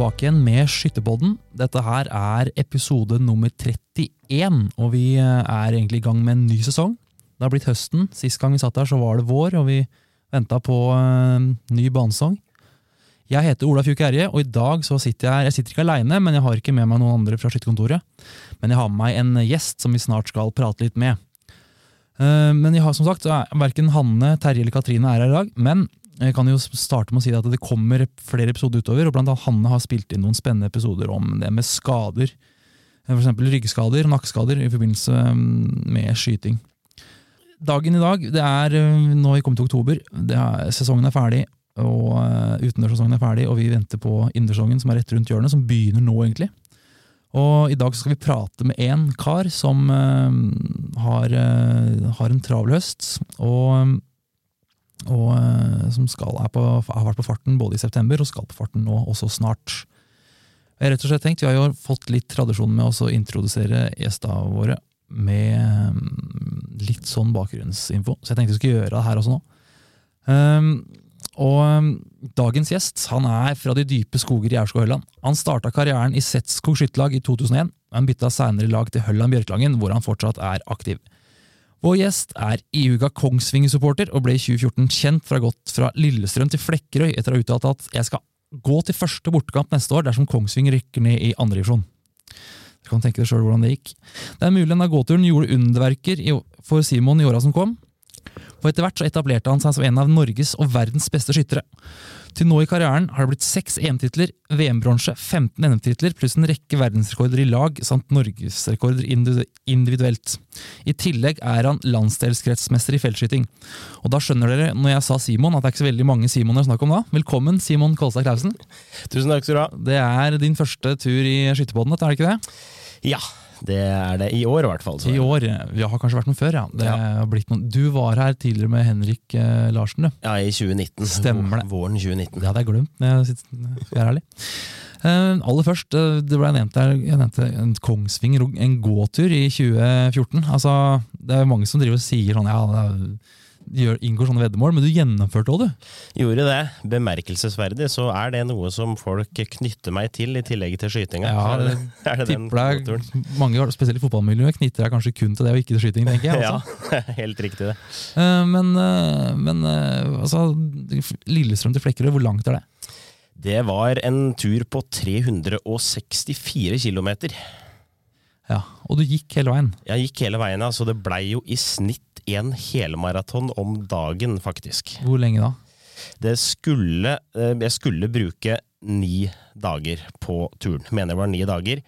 tilbake igjen med Skytterpodden. Dette her er episode nummer 31, og vi eh, er egentlig i gang med en ny sesong. Det har blitt høsten. Sist gang vi satt her, så var det vår, og vi venta på uh, ny banesong. Jeg heter Ola Fjuk Erje, og i dag så sitter jeg Jeg sitter ikke aleine, men jeg har ikke med meg noen andre fra skytterkontoret. Men jeg har med meg en gjest som vi snart skal prate litt med. Uh, men jeg har som sagt, verken Hanne, Terje eller Katrine er her i dag. Men jeg kan jo starte med å si at det kommer flere episoder utover, og blant annet Hanne har spilt inn noen spennende episoder om det med skader. F.eks. ryggskader og nakkeskader i forbindelse mm, med skyting. Dagen i dag, det er øh, nå vi kommer til oktober, er, sesongen er ferdig, og uh, utendørssesongen er ferdig, og vi venter på innendørssesongen som er rett rundt hjørnet, som begynner nå, egentlig. Og i dag skal vi prate med en kar som uh, har, uh, har, en travel høst. og og eh, som skal, på, har vært på farten både i september og skal på farten nå også snart. Jeg har rett og slett tenkt, Vi har jo fått litt tradisjon med å introdusere gjestene våre med mm, litt sånn bakgrunnsinfo, så jeg tenkte vi skulle gjøre det her også nå. Um, og um, Dagens gjest han er fra de dype skoger i Aurskog-Hølland. Han starta karrieren i Setskog skytterlag i 2001, men bytta senere lag til Hølland Bjørklangen, hvor han fortsatt er aktiv. Vår gjest er ihuga Kongsvinger-supporter og ble i 2014 kjent for å ha gått fra Lillestrøm til Flekkerøy etter å ha uttalt at jeg skal gå til første bortekamp neste år dersom Kongsvinger rykker ned i andre divisjon. Du kan tenke deg sjøl hvordan det gikk. Det er mulig denne gåturen gjorde underverker for Simon i åra som kom, og etter hvert så etablerte han seg som en av Norges og verdens beste skyttere. Til nå i karrieren har det blitt seks EM-titler, VM-bronse, 15 NM-titler pluss en rekke verdensrekorder i lag samt norgesrekorder individuelt. I tillegg er han landsdelskretsmester i feltskyting. Og da skjønner dere, når jeg sa Simon, at det er ikke så veldig mange Simoner å snakke om da. Velkommen, Simon Kolstad Klausen. Tusen takk skal du ha. Det er din første tur i skytterpodden, er det ikke det? Ja, det er det i år, i hvert fall. I år, Vi har kanskje vært noen før, ja. ja. Noen, du var her tidligere med Henrik eh, Larsen, du. Ja, i 2019. Stemmer det. Våren 2019. Det hadde jeg glemt, jeg er ærlig. Uh, aller først, uh, det ble nevnt der, jeg nevnte en Kongsvinger, en gåtur i 2014. Altså, det er mange som driver og sier sånn ja, det er inngår sånne veddemål, men du gjennomførte òg, du? Gjorde det. Bemerkelsesverdig så er det noe som folk knytter meg til, i tillegg til skytinga. Ja, det, er det tipper deg, mange, spesielt i fotballmiljøet, knytter deg kanskje kun til det og ikke til skyting, tenker jeg. Altså. ja, helt riktig det. Uh, men, uh, men uh, altså, Lillestrøm til Flekkerøy, hvor langt er det? Det var en tur på 364 km. Ja, Og du gikk hele veien? Jeg gikk hele veien, så det blei jo i snitt én helmaraton om dagen, faktisk. Hvor lenge da? Det skulle eh, Jeg skulle bruke ni dager på turen. Mener det var ni dager.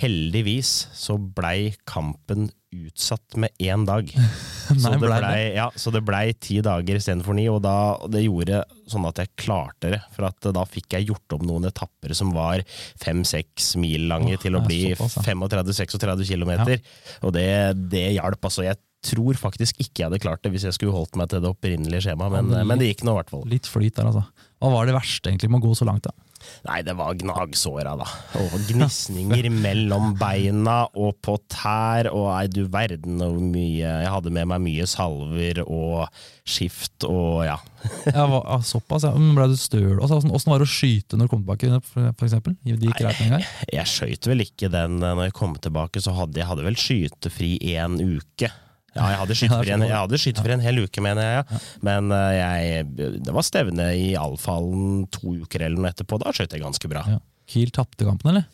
Heldigvis så blei kampen utsatt med én dag. Så, det blei, ja, ble ti dager istedenfor ni, og da, det gjorde sånn at jeg klarte det. For at da fikk jeg gjort om noen etapper som var fem-seks mil lange, oh, til å bli 35-36 km. Ja. Og det, det hjalp. Altså, jeg tror faktisk ikke jeg hadde klart det hvis jeg skulle holdt meg til det opprinnelige skjemaet, men, men, det gikk nå i hvert fall. Litt flyt der, altså. Hva var det verste egentlig med å gå så langt, da? Nei, det var gnagsåra, da. Og gnisninger mellom beina og på tær, og nei, du verden hvor mye Jeg hadde med meg mye salver og skift og ja. ja såpass, ja. Men ble du støl? Åssen var det å skyte når du kom tilbake, for eksempel? De gikk nei? Jeg, jeg skøyt vel ikke den når jeg kom tilbake, så hadde jeg hadde vel skytefri én uke. Ja, jeg hadde skytefri en, skytefri en hel uke, mener jeg. Ja. Men uh, jeg, det var stevne i Alfhallen to uker eller noe etterpå. Da skjøt jeg ganske bra. Ja. Kiel tapte kampen, eller?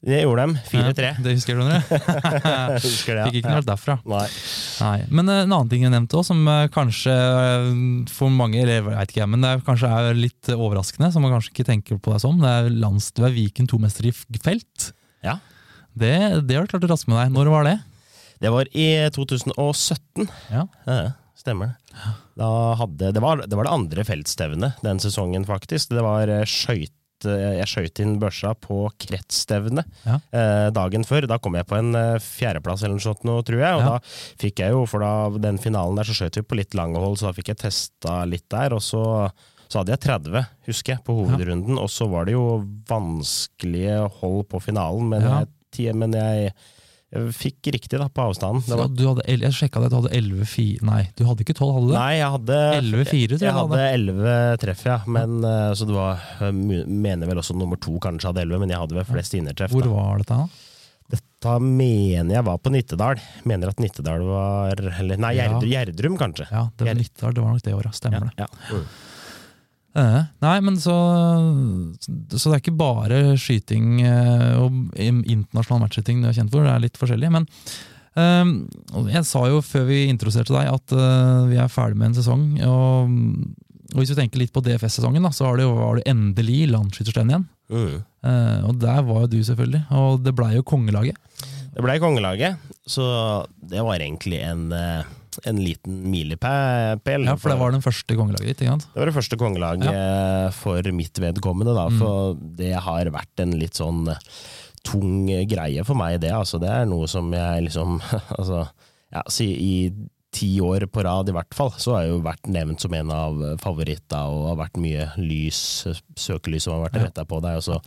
Det gjorde de. 4-3. Ja, det husker du, husker det, ja. Fikk ikke noe derfra. Nei. Nei. Men uh, en annen ting jeg nevnte også, som uh, kanskje for mange eller jeg vet ikke, men det er, kanskje er litt overraskende, som man kanskje ikke tenker på deg som, det er lands, du er Viken tomester i felt. Ja. Det, det har du klart å raske med deg. Når var det? Det var i 2017. Ja. ja stemmer det. Hadde, det, var, det var det andre feltstevnet den sesongen, faktisk. Det var eh, skøyt eh, jeg skøyt inn børsa på kretsstevnet ja. eh, dagen før. Da kom jeg på en eh, fjerdeplass eller noe sånt, tror jeg. Og ja. da fikk jeg jo, for da, den finalen der så skjøt vi på litt lange hold, så da fikk jeg testa litt der. Og så, så hadde jeg 30, husker jeg, på hovedrunden. Ja. Og så var det jo vanskelige hold på finalen, men, jeg, men jeg Jeg fikk riktig da, på avstanden. Så du hadde, jeg sjekka det, du hadde 11-4 Nei, du hadde ikke 12, hadde du? Nei, jeg hadde 11-4, tror jeg Jeg hadde hadde. elleve treff, ja. Men, eh, så det var Mener vel også nummer to kanskje hadde elleve, men jeg hadde vel flest innertreff. Hvor da. var dette? da? Dette mener jeg var på Nittedal. Mener at Nittedal var Eller nei, Gjerdrum, ja. kanskje. Ja, det var, Nittedal, det var nok det året. Stemmer det. Ja. Mm. Eh, nei, men så Så det er ikke bare skyting eh, og internasjonal matchskyting du er kjent for, det er litt forskjellig. Men eh, jeg sa jo før vi introduserte deg at eh, vi er ferdig med en sesong. Og, og hvis vi tenker litt på DFS-sesongen, så det, var det endelig landsskytterstevne igjen. Mm. Uh, og der var jo du, selvfølgelig. Og det blei jo kongelaget. Det blei kongelaget, så det var egentlig en, eh, en liten milepæl. Ja, For det var den første kongelaget ditt. ikke sant? Det var det første kongelaget for mitt vedkommende, da. Mm. For det har vært en litt sånn eh, tung greie for meg, det. Altså, det er noe som jeg liksom Altså, ja, i ti år på rad i hvert fall, så har jeg jo vært nevnt som en av favoritter, og har vært mye lys, søkelys som har vært Ja. retta på deg. og så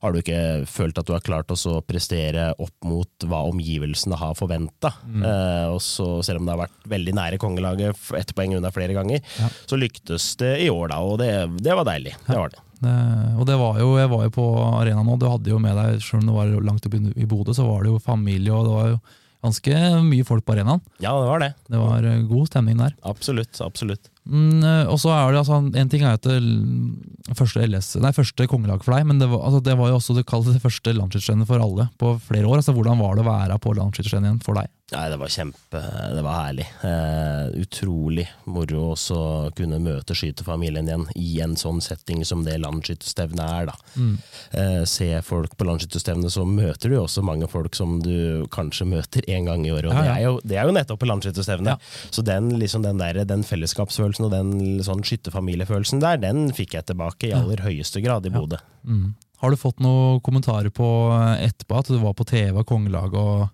har du ikke følt at du har klart å prestere opp mot hva omgivelsene har forventa. Mm. Eh, selv om det har vært veldig nære kongelaget, ett poeng unna flere ganger, Ja. så lyktes det i år, da, og det, det var deilig. Det var det. Det, og det var jo, jeg var jo på arena nå, du hadde jo med deg, selv om det var langt opp i Bodø, så var det jo familie, og det var jo ganske mye folk på arenaen. Ja, det var det. Det var eh, god stemning der. Absolutt. Absolutt. Mm, eh, og så er det altså, en ting er at det første LS, nei, første kongelag for deg, men det var, altså, det var jo også det det første landsskytterstevnet for alle på flere år. Altså, hvordan var det å være på landsskytterstevnet igjen for deg? Nei, det var kjempe Det var herlig. Eh, utrolig moro også å kunne møte skytefamilien igjen i en sånn setting som det landskytterstevnet er, da. Mm. Eh, se folk på landskytterstevnet, så møter du jo også mange folk som du kanskje møter én gang i året, og Ja, ja. Det, er jo, det er jo nettopp på landskytterstevnet. Ja. Så den, liksom, den, der, den fellesskapsfølelsen og den sånn skytterfamiliefølelsen der, den fikk jeg tilbake i aller høyeste grad i. Bodø. Mm. Har du fått noen kommentarer på eh, etterpå at du var på TV og kongelag og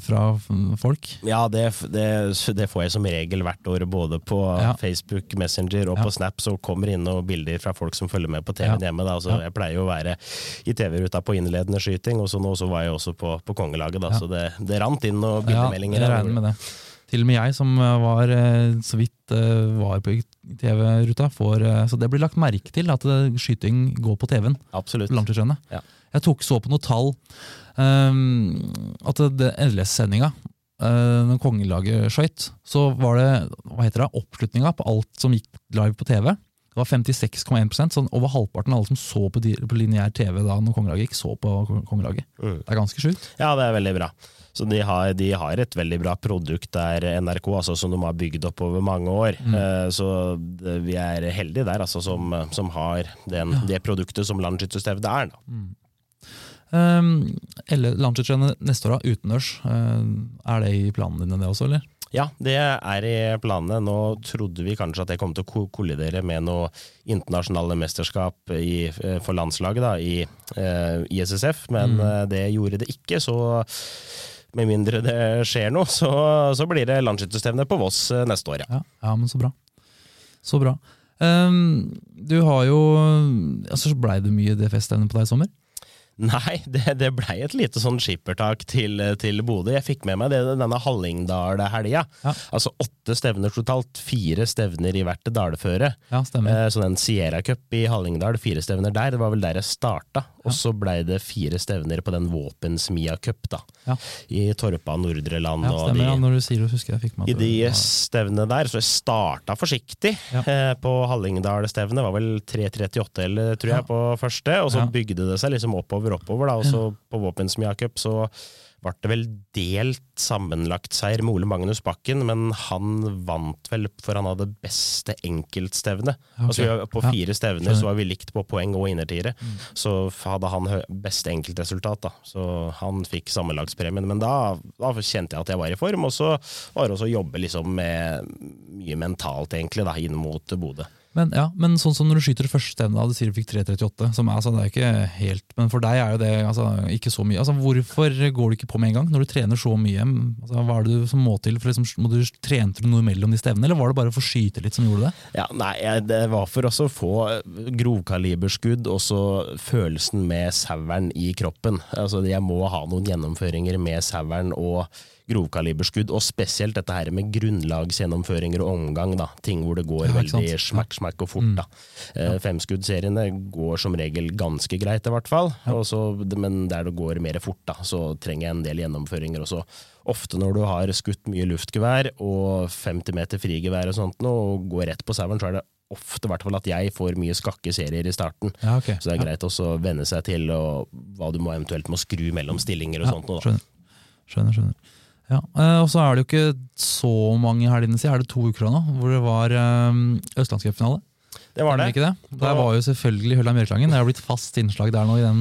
fra folk? Ja, det, det, det får jeg som regel hvert år, både på Ja. Facebook Messenger og Ja. på Snap. Så kommer inn noen bilder fra folk som følger med på TV-en Ja. hjemme. Da. Så Ja. Jeg pleier jo å være i TV-ruta på innledende skyting, og så nå så var jeg også på, på kongelaget. Da. Ja. Så det, det rant inn noen Ja, bildemeldinger. jeg regner med det. Til og med jeg som eh, var eh, så vidt eh, var på TV-ruta, får eh, Så det blir lagt merke til at eh, skyting går på TV-en. Absolutt. Ja. Jeg tok så på noen tall at det LS-sendinga, uh, når kongelaget skøyt, så var det hva heter det, oppslutninga på alt som gikk live på TV. Det var 56,1% sånn Over halvparten av alle som så på, på lineær TV da når kongelaget gikk, så på kong- kongelaget. Mm. Det er ganske sjukt. Ja, det er veldig bra. Så de har, de har et veldig bra produkt der, NRK, altså, som de har bygd opp over mange år. Mm. Eh, så vi er heldige der, altså, som, som har den, det produktet som landsskytterstevnet er. Da. Um, eller Landskjøtrennet neste år, utendørs. Eh, er det i planene dine, det også, eller? Ja, det er i planene. Nå trodde vi kanskje at det kom til å kollidere med noe internasjonale mesterskap i, eh, for landslaget da, i eh, ISSF, men Mm. eh, det gjorde det ikke. Så med mindre det skjer noe, så, så blir det landsskytterstevne på Voss eh, neste år, ja. Ja, ja men så bra. Så bra. Um, du har jo altså Blei det mye DFS-stevne på deg i sommer? Nei, det, det blei et lite sånn skippertak til, til Bodø. Jeg fikk med meg det denne Hallingdal-helga. Ja. Altså åtte stevner totalt, fire stevner i hvert dalføre. Ja, stemmer. Eh, Så den Sierra Cup i Hallingdal, fire stevner der, det var vel der jeg starta. Og så blei det fire stevner på den Våpensmia Cup, da. Ja. I Torpa, Nordre Land Ja, og stemmer. Ja, når du sier det, husker jeg fikk med i de stevnene der, så jeg starta forsiktig eh, på Hallingdal-stevnet. Var vel 3.38 eller tror jeg på første, og så bygde det seg liksom oppover, oppover. da, Også ja. på Våpensmia Cup så ble det vel delt sammenlagt seier med Ole Magnus Bakken, men han vant vel for han hadde beste enkeltstevne. Okay. Altså, på fire Ja, stevner så var vi likt på poeng og innertiere. Mm. Så hadde han beste enkeltresultat, da. Så han fikk sammenlagspremien. Men da, da kjente jeg at jeg var i form, og så var det også å jobbe liksom med mye mentalt, egentlig, da, inn mot Bodø. Men, ja, men sånn som når du skyter det første stevnet, du sier du fikk 3.38, som er, altså, det er ikke helt Men for deg er jo det altså, ikke så mye. Altså, Hvorfor går du ikke på med en gang, når du trener så mye? Altså, hva er det som må til? For liksom, må du Trente du noe mellom de stevnene, eller var det bare for å skyte litt som gjorde det? Ja, nei, Det var for å få grovkaliberskudd og så følelsen med saueren i kroppen. Altså, Jeg må ha noen gjennomføringer med saueren og grovkaliberskudd, og spesielt dette her med grunnlagsgjennomføringer og omgang. da, Ting hvor det går ja, veldig smakk, smakk og fort. da. Ja. Eh, femskuddseriene går som regel ganske greit, i hvert fall. Ja. Også, men der det går mer fort, da, så trenger jeg en del gjennomføringer også. Ofte når du har skutt mye luftgevær og 50 meter frigevær og sånt, og går rett på sauen, så er det ofte hvert fall at jeg får mye skakke serier i starten. Ja, okay. Så det er greit også å venne seg til og, hva du må eventuelt må skru mellom stillinger og ja, sånt. Skjønner. skjønner, skjønner. Ja, eh, og så er det jo ikke så mange helgene siden, er det to uker nå, hvor det var um, østlandscupfinale. Det var det. Ikke det? Der var jo selvfølgelig Hølla Mjørklangen. Det har blitt fast innslag der nå i den,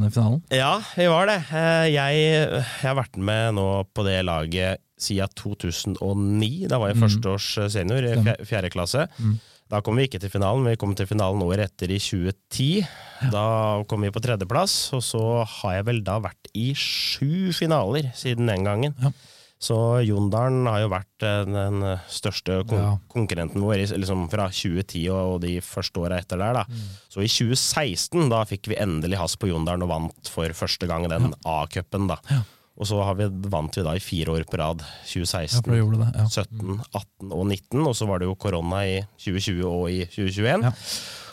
den finalen. Ja, vi var det. Jeg, jeg, har vært med nå på det laget siden 2009. Da var jeg mm. førsteårs senior i fjerde klasse. Mm. Da kom vi ikke til finalen, vi kom til finalen året etter i 2010. Da kom vi på tredjeplass, og så har jeg vel da vært i sju finaler siden den gangen. Ja. Så Jondalen har jo vært den største kon ja. konkurrenten vår liksom fra 2010 og de første åra etter der. Mm. Så i 2016 da fikk vi endelig has på Jondalen og vant for første gang den A-cupen. da. Ja. Og så vi, vant vi da i fire år på rad. 2016, ja, det, ja. 17, 18 og 19. Og så var det jo korona i 2020 og i 2021. Ja.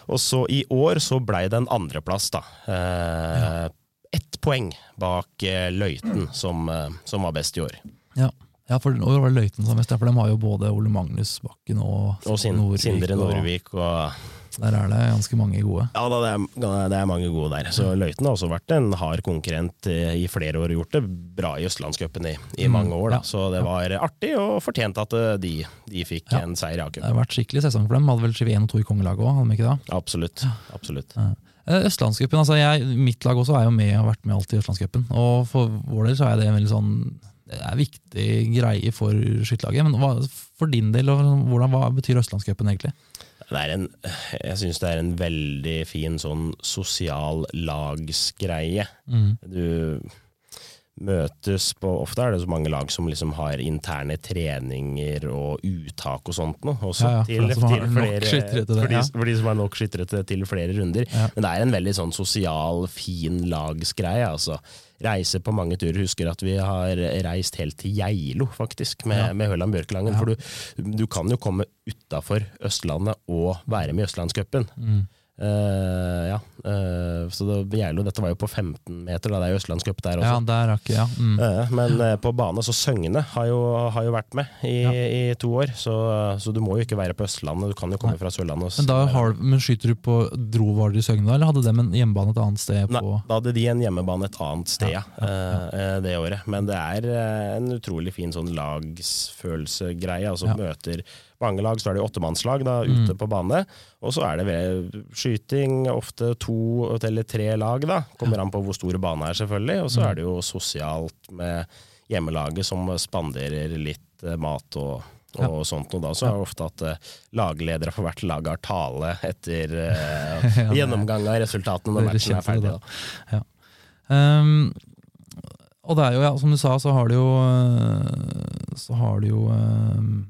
Og så i år så blei det en andreplass, da. Eh, Ett poeng bak eh, Løiten, som, eh, som, var best i år. Ja. Ja, for nå var det Løiten som best, for de har jo både Ole Magnus Bakken og, og Sindre Norvik. og der er det ganske mange gode. Ja, det, er, det, er, mange gode der. Så Løiten har også vært en hard konkurrent i flere år og gjort det bra i Østlandscupen i, i, mm, mange år. Da. Så det var artig og fortjent at eh, de, de fikk ja. en seier i A-cupen. Det har vært skikkelig sesong for dem. Hadde vel 21 og 2 i kongelaget òg, hadde de ikke det? Absolutt. Absolutt. Ja. Eh, Østlandscupen, altså jeg, mitt lag også er jo med og har vært med alltid i Østlandscupen. Og for vår del så er det en veldig sånn det er viktig greie for skytterlaget. Men hva, for din del, hvordan, hva betyr Østlandscupen egentlig? En, jeg syns det er en veldig fin sånn sosial lagsgreie. Mm. Du møtes på Ofte er det så mange lag som liksom har interne treninger og uttak og sånt noe. Også ja, ja, til, til flere, det, for, de, for, de, som har nok skyttere til, til flere runder. Ja. Men det er en veldig sånn sosial, fin lagsgreie. altså reise på mange turer. Husker at vi har reist helt til Geilo, faktisk, med, ja. med Høland Bjørkelangen. Ja. For du, du, kan jo komme utafor Østlandet og være med i Østlandscupen. Mm. Uh, ja, uh, så det, Geilo, dette var jo på 15 meter, da det er jo østlandscup der også. Ja, der er ikke, ja. Mm. Uh, men på bane, så Søgne har jo, har jo vært med i, ja. i to år, så, så, du må jo ikke være på Østlandet, du kan jo komme Nei. fra Sørlandet. Men, da har, men skyter du på Dro var dere i Søgne eller hadde de en hjemmebane et annet sted? På Nei, da hadde de en hjemmebane et annet sted, ja. det året. Men det er en utrolig fin sånn lagsfølelsegreie, altså møter mange lag så er det åttemannslag da, ute mm. på bane. Og så er det ved skyting ofte to eller tre lag, da. Kommer an på hvor stor banen er, selvfølgelig. Og så mm. er det jo sosialt med hjemmelaget som spanderer litt eh, mat og, og ja. sånt og da så er det ofte at uh, lagledere for hvert lag har tale etter uh, gjennomgang av resultatene når matchen er ferdig. Da. Ja. Um, og det er jo, ja, som du sa, så har du jo Så har du jo um,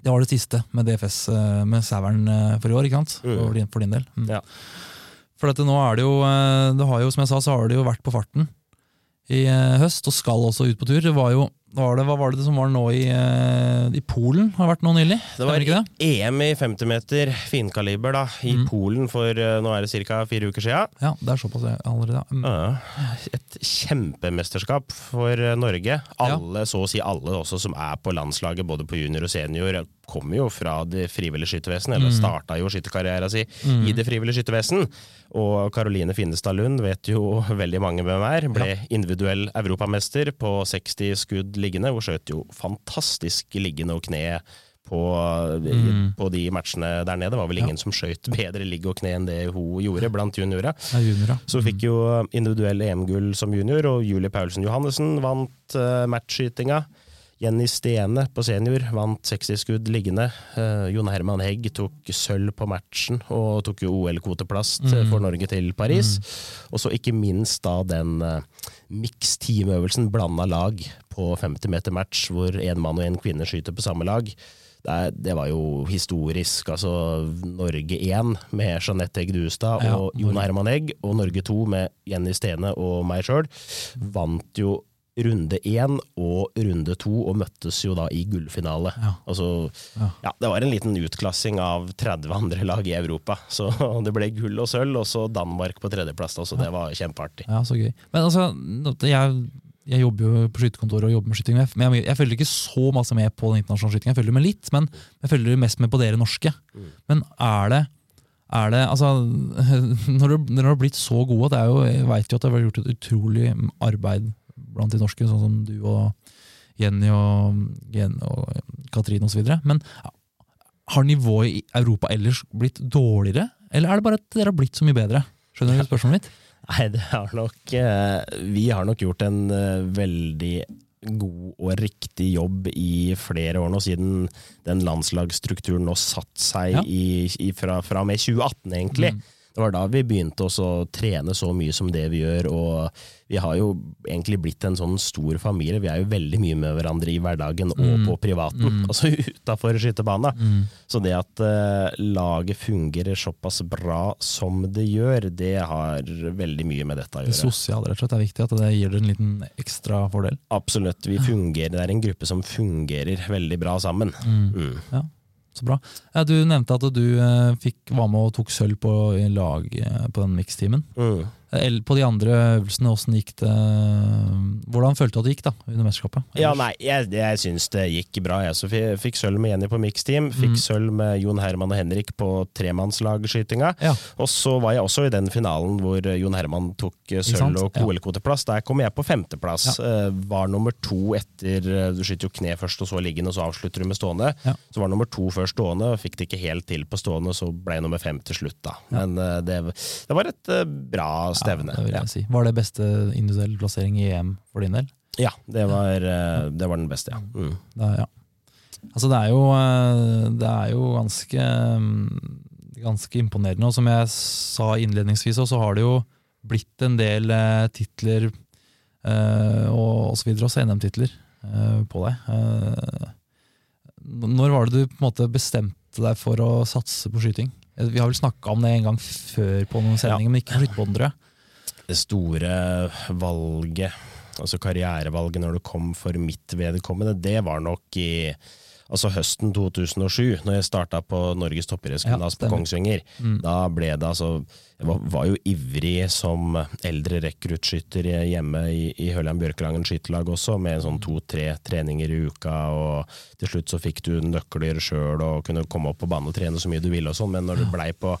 det var det siste med DFS eh, med Sæveren eh, for i år, ikke sant? Mm. For, din, for din del. Mm. Ja. For dette nå er det jo eh, det har jo, Som jeg sa, så har det jo vært på farten i høst, og skal også ut på tur. Det var jo var det, hva var det som var nå i, uh, i Polen? Har det vært nå nylig? Det var det? EM i 50 meter finkaliber da, i mm. Polen for uh, nå er det ca. fire uker siden. Ja, det er såpass allerede. Mm. Uh, et kjempemesterskap for Norge. Alle, ja. Så å si alle også som er på landslaget, både på junior og senior, kommer jo fra det frivillige skyttervesen, eller mm. starta jo skytterkarrieren sin mm. i det frivillige skyttervesen. Og Karoline Finnestad Lund vet jo veldig mange hvem er. Ble individuell europamester på 60 skudd liggende. Hun skjøt jo fantastisk liggende og kne på, mm. på, de matchene der nede. Det var vel ingen ja. som skøyt bedre ligg og kne enn det hun gjorde blant juniorer. Ja, junior, Så fikk jo individuell EM-gull som junior, og Julie Paulsen Johannessen vant uh, matchskytinga. Jenny Stene på senior vant 60 skudd liggende. Uh, Jon Herman Hegg tok sølv på matchen og tok jo OL-kvoteplass mm. for Norge til Paris. Mm. Og så ikke minst da den uh, mix-teamøvelsen, blanda lag på 50 meter match, hvor én mann og én kvinne skyter på samme lag. Det, det, var jo historisk. altså Norge 1 med Jeanette Egg Duestad og ja, Jon Herman Egg, og Norge 2 med Jenny Stene og meg sjøl, vant jo runde én og runde to, og møttes jo da i gullfinale. Ja. Altså, ja. Det var en liten utklassing av 30 andre lag i Europa. Så det ble gull og sølv, og så Danmark på tredjeplass. Så det var kjempeartig. Ja, så gøy. Men altså, jeg, jeg jobber jo på skytekontoret og jobber med skyting, men jeg, jeg, følger ikke så masse med på den internasjonale skytingen. Jeg følger med litt, men jeg følger mest med på dere norske. Mm. Men er det er det, altså, når dere har blitt så gode, det er jo, jeg vet jo at det har gjort et utrolig arbeid blant de norske, sånn som du og Jenny og, Jenny og Katrine osv. Men har nivået i Europa ellers blitt dårligere, eller er det bare at dere har blitt så mye bedre? Skjønner du spørsmålet mitt? Nei, det har nok eh, Vi har nok gjort en eh, veldig god og riktig jobb i flere år nå, siden den landslagsstrukturen nå satt seg ja. i, i, fra, fra og med 2018, egentlig. Mm. Det var da vi begynte å trene så mye som det vi gjør, og vi har jo egentlig blitt en sånn stor familie. Vi er jo veldig mye med hverandre i hverdagen og mm. på privaten, mm. altså utafor skytebanen. Mm. Så det at uh, laget fungerer såpass bra som det gjør, det har veldig mye med dette å gjøre. Det sosiale rett og slett er viktig, at det gir dere en liten ekstra fordel? Absolutt. Vi fungerer, det er en gruppe som fungerer veldig bra sammen. Mm. Mm. Ja. Så bra. Du nevnte at du eh, fikk, var med og tok sølv på lag eh, på den miksteamen. Mm. På de andre øvelsene, hvordan gikk det? Hvordan følte du at det gikk da, under mesterskapet? Ja, nei, Jeg, jeg syns det gikk bra. Jeg så fikk sølv med Jenny på mixteam. Fikk mm. sølv med Jon Herman og Henrik på tremannslagskytinga. Ja. Og så var jeg også i den finalen hvor Jon Herman tok eh, sølv og OL-kvoteplass. Der kom jeg på femteplass. Ja. Eh, var nummer to etter eh, Du skyter jo kne først, og så liggende, og så avslutter du med stående. Ja. Så var nummer to før stående, og fikk det ikke helt til på stående, så ble jeg nummer fem til slutt, da. Men det, det var et bra stevne. Ja, det vil jeg si. Var det beste individuell plassering i EM for din del? Ja, det var, eh, det var den beste, ja. Mm. Da, ja. Altså, det er jo, eh, det er jo ganske, mm, ganske imponerende. Og som jeg sa innledningsvis, så har det jo blitt en del eh, titler og osv. Også NM-titler på deg. Når var det du på en måte bestemte deg for å satse på skyting? Vi har vel snakka om det en gang før på noen sendinger, ja. men ikke på skytebånd, tror jeg det store valget, altså karrierevalget når det kom for mitt vedkommende, det var nok i altså høsten 2007, når jeg starta på Norges toppidrettsgymnas ja, på Kongsvinger. Mm. Da ble det altså Jeg var, var jo ivrig som eldre rekruttskytter hjemme i, i Høland Bjørkelangen skytterlag også, med sånn to-tre treninger i uka, og til slutt så fikk du nøkler sjøl og kunne komme opp på banen og trene så mye du ville og sånn, men når du blei på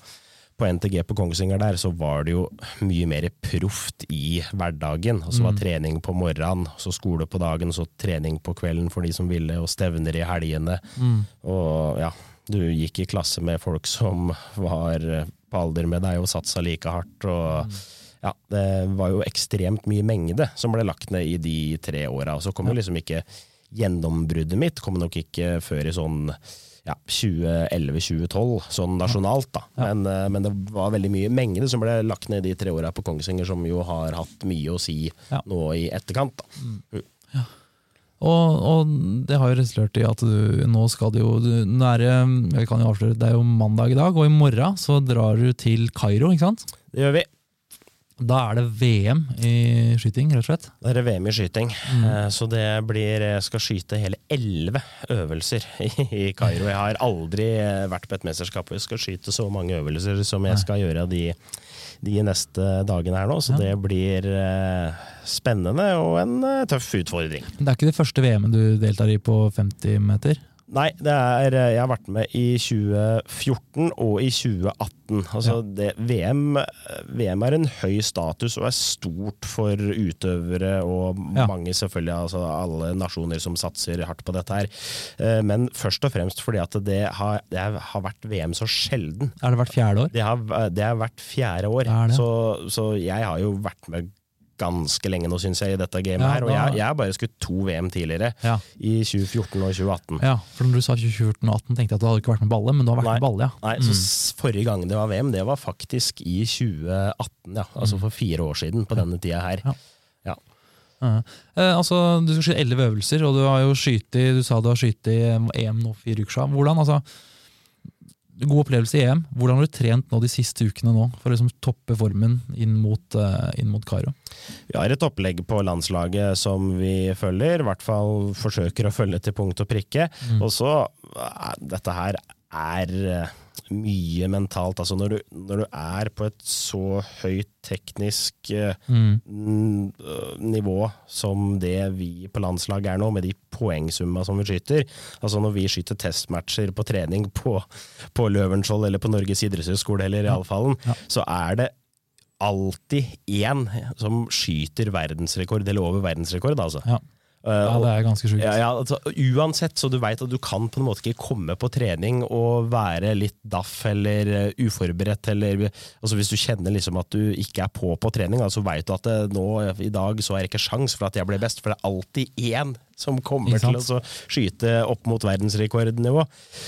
på NTG på Kongsvinger der, så var det jo mye mer proft i hverdagen. Og så var mm. trening på morgenen, så skole på dagen, så trening på kvelden for de som ville, og stevner i helgene. Mm. Og ja, du gikk i klasse med folk som var på alder med deg og satsa like hardt. og mm. ja, Det var jo ekstremt mye mengde som ble lagt ned i de tre åra. Så kom jo liksom ikke gjennombruddet mitt kom nok ikke før i sånn ja, 2011-2012, sånn nasjonalt. da. Men, eh, men, det var veldig mye mengde som ble lagt ned de tre åra på Kongsvinger, som jo har hatt mye å si nå i etterkant. da. Mm. mm. Ja. Og, og, det har jo resultert i at du nå skal du jo nå er det, jeg kan jo avsløre, det er jo mandag i dag, og i morgen så drar du til Kairo, ikke sant? Det gjør vi. Da er det VM i skyting, rett og slett? Da er det VM i skyting. Mm. Eh, så det blir Jeg skal skyte hele elleve øvelser i Kairo. Jeg har aldri vært på et mesterskap hvor jeg skal skyte så mange øvelser som jeg skal gjøre de, de neste dagene her nå. Så det blir eh, spennende og en eh, tøff utfordring. Det er ikke det første VM-et du deltar i på 50 meter? Nei, er, eh, jeg har vært med i 2014 og i 2018. Altså ja. det, VM, VM, er en høy status og er stort for utøvere og ja. mange, selvfølgelig, altså alle nasjoner som satser hardt på dette her. Eh, men først og fremst fordi at det har, det har vært VM så sjelden. Er det hvert fjerde år? Det har, det har vært fjerde år. Så, så jeg har jo vært med ganske lenge nå, syns jeg, i dette gamet Ja, her. Og jeg, jeg har bare skutt to VM tidligere, Ja. i 2014 og 2018. ja, for når du sa 2014 og 18, tenkte jeg at du hadde ikke vært med balle, men du har vært Nei. med balle, ja. Nei, så Forrige gang det var VM, det var faktisk i 2018, ja. Altså for fire år siden på denne tida her. Ja. Ja. Eh, altså, Du skal skyte elleve øvelser, og du har jo skyte, du sa du har skutt i EM nå fire uker siden. Hvordan, altså, God opplevelse i EM. Hvordan har du trent nå de siste ukene nå for å liksom toppe formen inn mot, eh, inn mot Kairo? Vi har et opplegg på landslaget som vi følger, i hvert fall forsøker å følge til punkt og prikke. Mm. Og så eh, Dette her er eh, mye mentalt. Altså når du, når du er på et så høyt teknisk eh, Mm. øh, nivå som det vi på landslaget er nå, med de poengsumma som vi skyter. Altså Når vi skyter testmatcher på trening på, på Løvenskiold eller på Norges idrettshøgskole eller i Alfallen, Ja. så er det alltid én som skyter verdensrekord, eller over verdensrekord, altså. Ja. Uh, ja, det er ganske sjukt. ja, ja, altså, uansett, så du veit at du kan på en måte ikke komme på trening og være litt daff eller eh, uforberedt, eller altså Hvis du kjenner liksom at du ikke er på på trening, så så veit du at det, nå i dag så er det ikke sjans for at jeg blir best, for det er alltid én som kommer til å skyte opp mot verdensrekordnivå.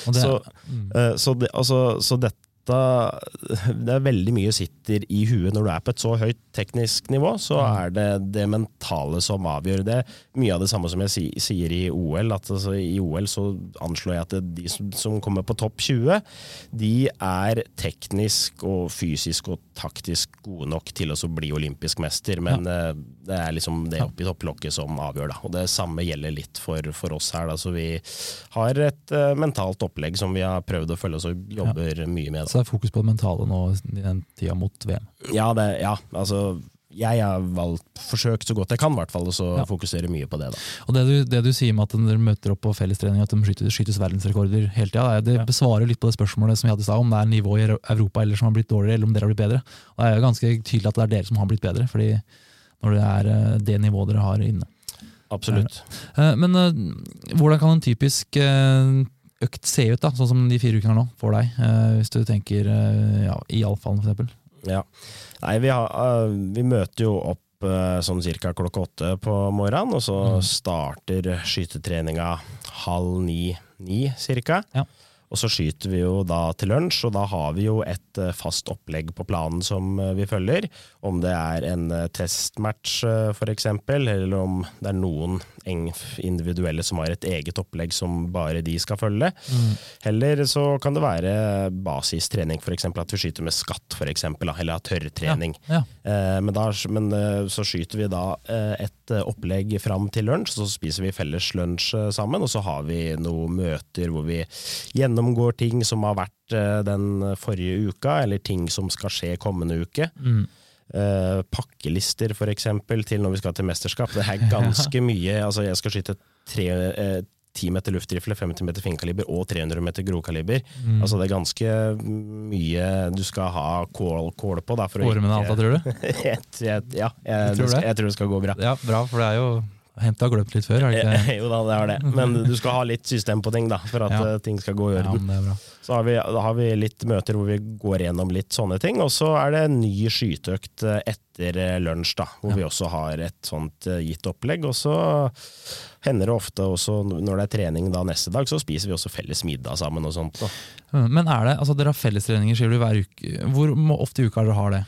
Det, Så, mm. eh, så, det, altså, så dette Det er veldig mye sitter i huet når du er på et så høyt teknisk nivå, så Mm. er det det mentale som avgjør det. Mye av det samme som jeg sier i OL. At altså, I OL så anslår jeg at de som, kommer på topp 20, de er teknisk og fysisk og taktisk gode nok til å bli olympisk mester. Men ja. det er liksom det oppi topplokket som avgjør, da. Og det samme gjelder litt for, for oss her. Da. Så vi har et uh, mentalt opplegg som vi har prøvd å følge oss og jobber mye med. Da. Så er fokus på det mentale nå i den tida mot VM. Ja, det, ja, altså jeg har valgt, forsøkt så godt jeg kan, i hvert fall, og så Ja. fokusere mye på det. da. Og det du, det du sier med at dere møter opp på fellestrening, at de skyter, skytes verdensrekorder hele tida, det Ja. besvarer litt på det spørsmålet som vi hadde i stad, om det er nivået i Europa eller som har blitt dårligere, eller om dere har blitt bedre. Og det er jo ganske tydelig at det er dere som har blitt bedre, fordi når det er eh, det nivået dere har inne. Absolutt. Eh, Men eh, hvordan kan en typisk økt se ut, da, sånn som de fire ukene her nå, for deg? eh, Hvis du tenker eh, ja, i allfallen, eksempel. Ja. Nei, vi, har, øh, vi møter jo opp sånn cirka klokka åtte på morgenen, og så Mm. starter skytetreninga halv ni-ni cirka. Ja. Og så skyter vi jo da til lunsj, og da har vi jo et øh, fast opplegg på planen som øh, vi følger. Om det er en øh, testmatch f.eks., eller om det er noen individuelle som har et eget opplegg som bare de skal følge. Eller så kan det være basistrening, f.eks. at vi skyter med skatt, for eksempel, eller tørrtrening. Ja. ja. men da, men eh, så skyter vi da eh, et eh, opplegg fram til lunsj, så spiser vi felles lunsj eh, sammen, og så har vi noen møter hvor vi gjennomgår ting som har vært eh, den forrige uka, eller ting som skal skje kommende uke. Mm. Eh, pakkelister for eksempel til når vi skal til mesterskap. Det er ganske mye. Altså jeg skal skyte tre, eh, 10 meter luftrifle, 50 meter finkaliber og 300 meter grokaliber. Mm. Altså det er ganske mye du skal ha kål, kål på. Da, for Ormen Ormene og alt, da, tror du? jeg, jeg, ja, jeg, Du tror det? jeg tror det skal gå bra. Ja, bra, for det er jo Henta og glemt litt før, er det ikke? jo da, det har det. Men du skal ha litt system på ting da, for at Ja. eh, ting skal gå i Ja, orden. det er bra. Så har vi, da har vi litt møter hvor vi går gjennom litt sånne ting, og så er det en ny skyteøkt eh, etter eh, lunsj, da, hvor Ja. vi også har et sånt gitt opplegg. Og så hender det ofte også når det er trening da neste dag, så spiser vi også felles middag sammen og sånt. Da. Men er det, altså dere har fellestreninger sier du, hver uke. Hvor ofte i uka har dere har det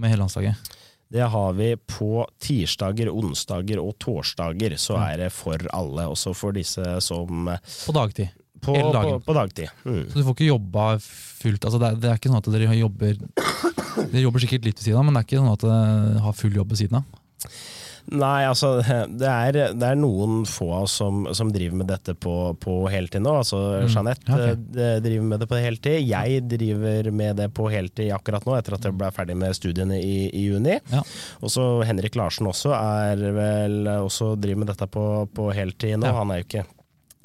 med hele landslaget? Det har vi på tirsdager, onsdager og torsdager, så er det for alle, også for disse som eh, På dagtid. På, Hele på, dagen. på dagtid. Mm. Så du får ikke jobba fullt altså det, er, det er ikke sånn at dere jobber Dere jobber sikkert litt ved siden av, men det er ikke sånn at dere har full jobb ved siden av? Nei, altså det er, det er noen få som, som driver med dette på, på heltid nå. Altså Mm. Jeanette okay. ok. eh, driver med det på heltid. Jeg driver med det på heltid akkurat nå, etter at jeg ble ferdig med studiene i, i juni. Ja. Og så Henrik Larsen også er vel også driver med dette på, på heltid nå. Ja. Han er jo ikke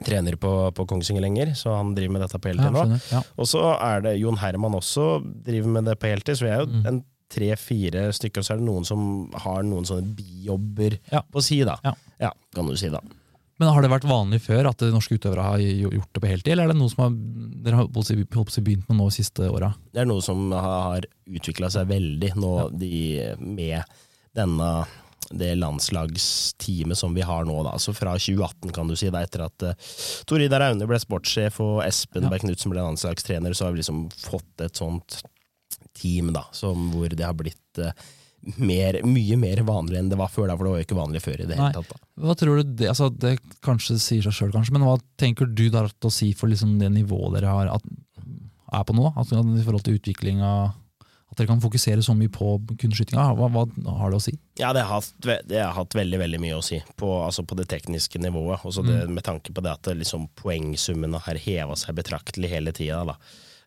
trener på, på Kongsvinger lenger, så han driver med dette på Ja, heltid nå. Ja. Og så er det Jon Herman også driver med det på heltid, så vi er jo Mm. en tre-fire stykker, og så er det noen som har noen sånne bijobber Ja. på si, da. Ja. kan du si da. Men har det vært vanlig før at norske utøvere har gjort det på heltid, eller er det noe som har, dere har begynt med nå de siste åra? Det er noe som har utvikla seg veldig nå de, med denne det landslagsteamet som vi har nå, da. Så fra 2018, kan du si, da, etter at uh, Tor Idar Aune ble sportssjef og Espen ja. Berg Knutsen ble landslagstrener, så har vi liksom fått et sånt team da, som, hvor det har blitt uh, mer, mye mer vanlig enn det var før. Da, for det var jo ikke vanlig før i det hele tatt. Da. Hva tror du Det, altså, det kanskje sier seg sjøl, kanskje, men hva tenker du da å si for liksom det nivået dere har, at, er på nå? Altså, I forhold til utviklinga at dere kan fokusere så mye på kunstskytinga. Hva, hva, har det å si? Ja, det har hatt, det har hatt veldig veldig mye å si på, altså på det tekniske nivået. Også det, mm. Med tanke på det at liksom, poengsummene har heva seg betraktelig hele tida.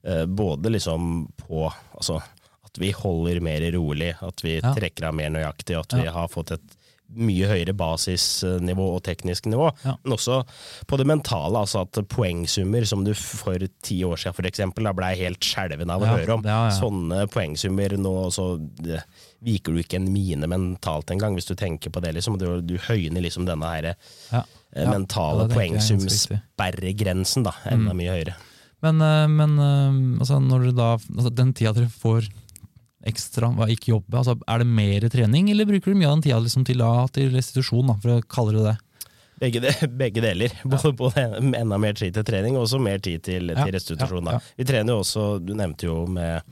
Eh, både liksom på altså, at vi holder mer rolig, at vi ja. trekker av mer nøyaktig, at vi har fått et mye høyere basisnivå og teknisk nivå, ja. men også på det mentale. altså At poengsummer som du for ti år siden for eksempel, da blei helt skjelven av å ja, høre om, ja, sånne poengsummer nå så det, viker du ikke en mine mentalt engang, hvis du tenker på det. liksom, Du, du høyner liksom denne her eh, mentale poengsumsperregrensen da, enda mm. mye høyere. Men, eh, men eh, altså, når da, altså, den tida dere får ekstra, ikke jobbe? Altså, er det mer trening, eller bruker du mye av den tida liksom, til, til, restitusjon, da, for å kalle det det? Begge, de, begge deler. Både, både, enda mer tid til trening og også mer tid til, til restitusjon. Ja, ja. Vi trener jo også, du nevnte jo med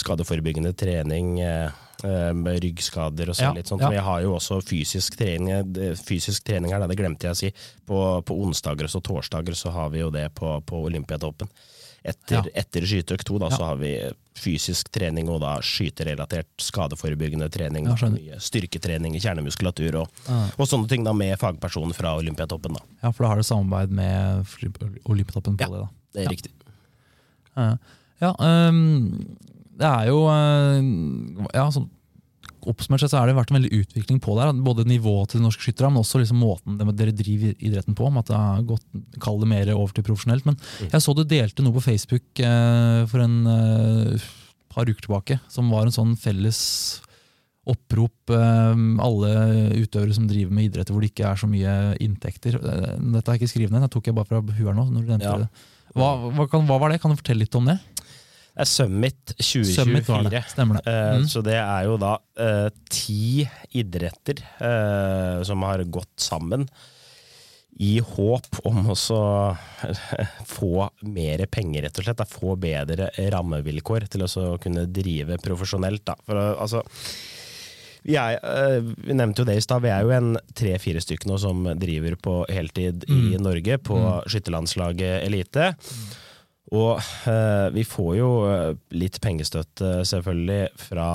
skadeforebyggende trening. Eh, med ryggskader og sånn. litt sånt. Vi har jo også fysisk trening, fysisk trening her, det glemte jeg å si. På, på onsdager og torsdager så har vi jo det på, på Olympiatoppen. Etter, ja. etter skyteøkt to da, ja. så har vi fysisk trening og da skyterelatert skadeforebyggende trening. Da, styrketrening i kjernemuskulatur og, ja. og, sånne ting da med fagpersonen fra Olympiatoppen. Da. Ja, for da har du samarbeid med Olympiatoppen på det? da. Det er riktig. Ja, um, det er jo uh, ja, sånn oppsummert sett så har det vært en veldig utvikling på der. Både nivået til norske skyttere, men også liksom måten dere driver idretten på. at det har gått, Kall det mer over til profesjonelt. Men mm. jeg så du delte noe på Facebook eh, for en eh, par uker tilbake, som var en sånn felles opprop. Eh, alle utøvere som driver med idretter hvor det ikke er så mye inntekter. Eh, dette har jeg ikke skrevet ned, det tok jeg bare fra huet nå. når du nevnte ja. det. Hva, hva, kan, hva var det? Kan du fortelle litt om det? Er Summit 2024. Summit det. Stemmer det. Eh, mm. så det er jo da uh, ti idretter uh, som har gått sammen i håp om å få mer penger, rett og slett. Da. Få bedre rammevilkår til å kunne drive profesjonelt. Da. For, altså, vi, er, vi, nevnte jo det i stad, vi er jo en tre-fire stykker nå som driver på heltid mm. i Norge, på mm. skytterlandslaget Elite. Mm. Og eh, vi får jo eh, litt pengestøtte, selvfølgelig, fra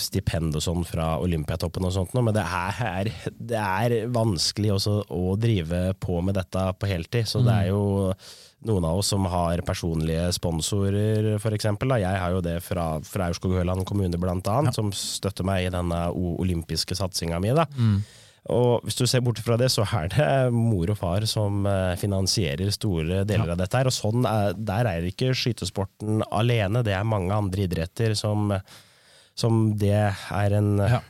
stipend og sånn fra Olympiatoppen og sånt, men det er, det er vanskelig også å drive på med dette på heltid. Så mm. det er jo noen av oss som har personlige sponsorer, f.eks. Jeg har jo det fra, fra Aurskog-Høland kommune, blant annet, ja. som støtter meg i denne olympiske satsinga mi. da. Mm. Og hvis du ser bort fra det, så er det mor og far som eh, finansierer store deler ja. av dette. her, og sånn er, Der er ikke skytesporten alene, det er mange andre idretter som, som det er en ja.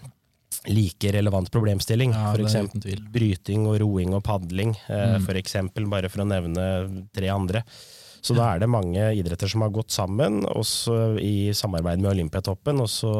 like relevant problemstilling. Ja, F.eks. bryting og roing og padling, eh, mm. for eksempel, bare for å nevne tre andre. Så da er det mange idretter som har gått sammen, også i samarbeid med Olympiatoppen. og så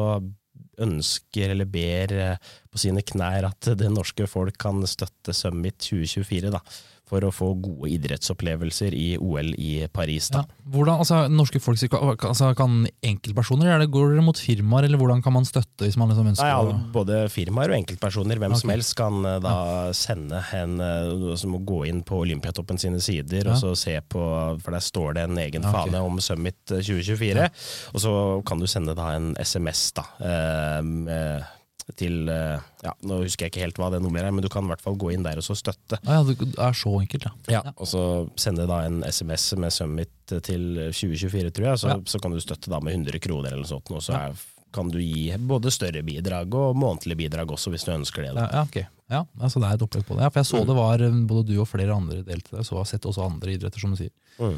ønsker eller ber eh, på sine knær at det norske folk kan støtte Summit 2024. da for å få gode idrettsopplevelser i OL i Paris. Da. Ja. Hvordan, altså, norske folk, altså, Kan enkeltpersoner, eller går dere mot firmaer, eller hvordan kan man støtte? hvis man liksom ønsker Nei, ja, Både firmaer og enkeltpersoner. Hvem okay. som helst kan uh, da ja. sende en uh, som må gå inn på Olympiatoppen sine sider og så se på, for der står det en egen fane om Summit 2024. Og så kan du sende da en SMS da, uh, til eh, ja, Nå husker jeg ikke helt hva det nummeret er, men du kan i hvert fall gå inn der og så støtte. Ah, ja, Det er så enkelt, ja. ja. Og så sende da en SMS med Summit til 2024, tror jeg. Så, ja. så kan du støtte da med 100 kroner eller noe sånt. Og så er, kan du gi både større bidrag og månedlige bidrag også, hvis du ønsker det. Da. Ja, ok. Ja, altså det er et opplegg på det. For jeg så mm. det var eh, både du og flere andre delte det. Så har sett også andre idretter, som du sier. Mm.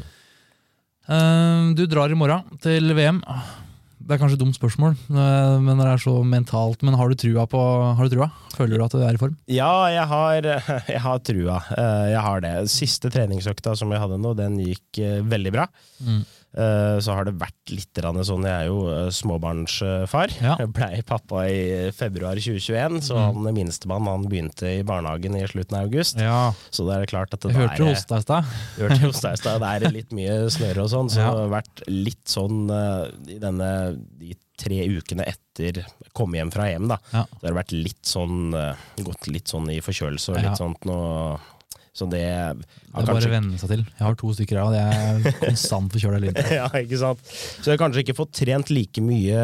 Uh, du drar i morgen til VM. Det er kanskje et dumt spørsmål, eh, men det er så mentalt. Men har du trua? på, har du trua? Føler du at du er i form? Ja, jeg har, jeg har trua. Eh, jeg har det. Siste treningsøkta som jeg hadde nå, den gikk eh, veldig bra. Mm. Eh, så har det vært litt sånn Jeg er jo eh, småbarnsfar. Ja. Jeg blei pappa i februar 2021, så Mm. han minstemann han begynte i barnehagen i slutten av august. Ja, Så det er klart at det hørte du hoste i stad. Hørte i stad, det er litt mye snøre og sånn, så Ja. det har vært litt sånn eh, i denne de tre ukene etter jeg kom hjem fra hjem, da. Ja. Så har vært litt sånn gått litt sånn i forkjølelse og litt sånt nå. Så det har Det er bare å venne seg til. Jeg har to stykker her, og jeg er konstant forkjøla i vinteren. ja, ikke sant. Så jeg har kanskje ikke fått trent like mye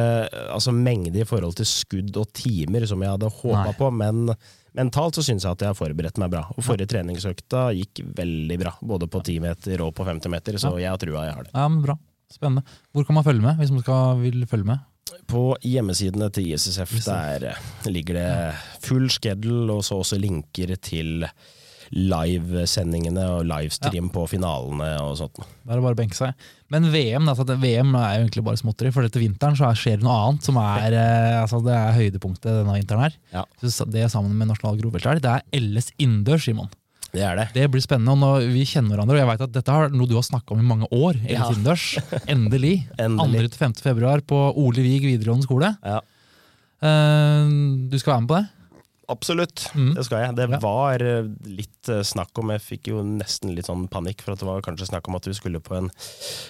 altså mengde i forhold til skudd og timer som jeg hadde håpa på, men mentalt så syns jeg at jeg har forberedt meg bra. Og forrige treningsøkta gikk veldig bra, både på 10 meter og på 50 meter, så jeg har trua jeg har det. Ja, men Bra. Spennende. Hvor kan man følge med, hvis man skal, vil følge med? På hjemmesidene til ISSF der ligger det full schedule, og så også linker til livesendingene og livestream på finalene og sånt. Da er det bare å benke seg. Men VM altså VM er jo egentlig bare småtteri, for etter vinteren så er- skjer det noe annet som er, eh, altså det er høydepunktet denne vinteren her. Ja. Så det sammen med Nasjonal grovfeltelg, det er LS innendørs, Simon. Det er det. Det blir spennende, og når vi kjenner hverandre, og jeg vet at dette er noe du har snakka om i mange år, Ja. Endelig. Endelig. 2.-5. februar på Ole Vig videregående skole. Ja. Uh, du skal være med på det? Absolutt, Mm. det skal jeg. Det Ja. var eh, litt eh, snakk om Jeg fikk jo nesten litt sånn panikk, for at det var kanskje snakk om at vi skulle på en,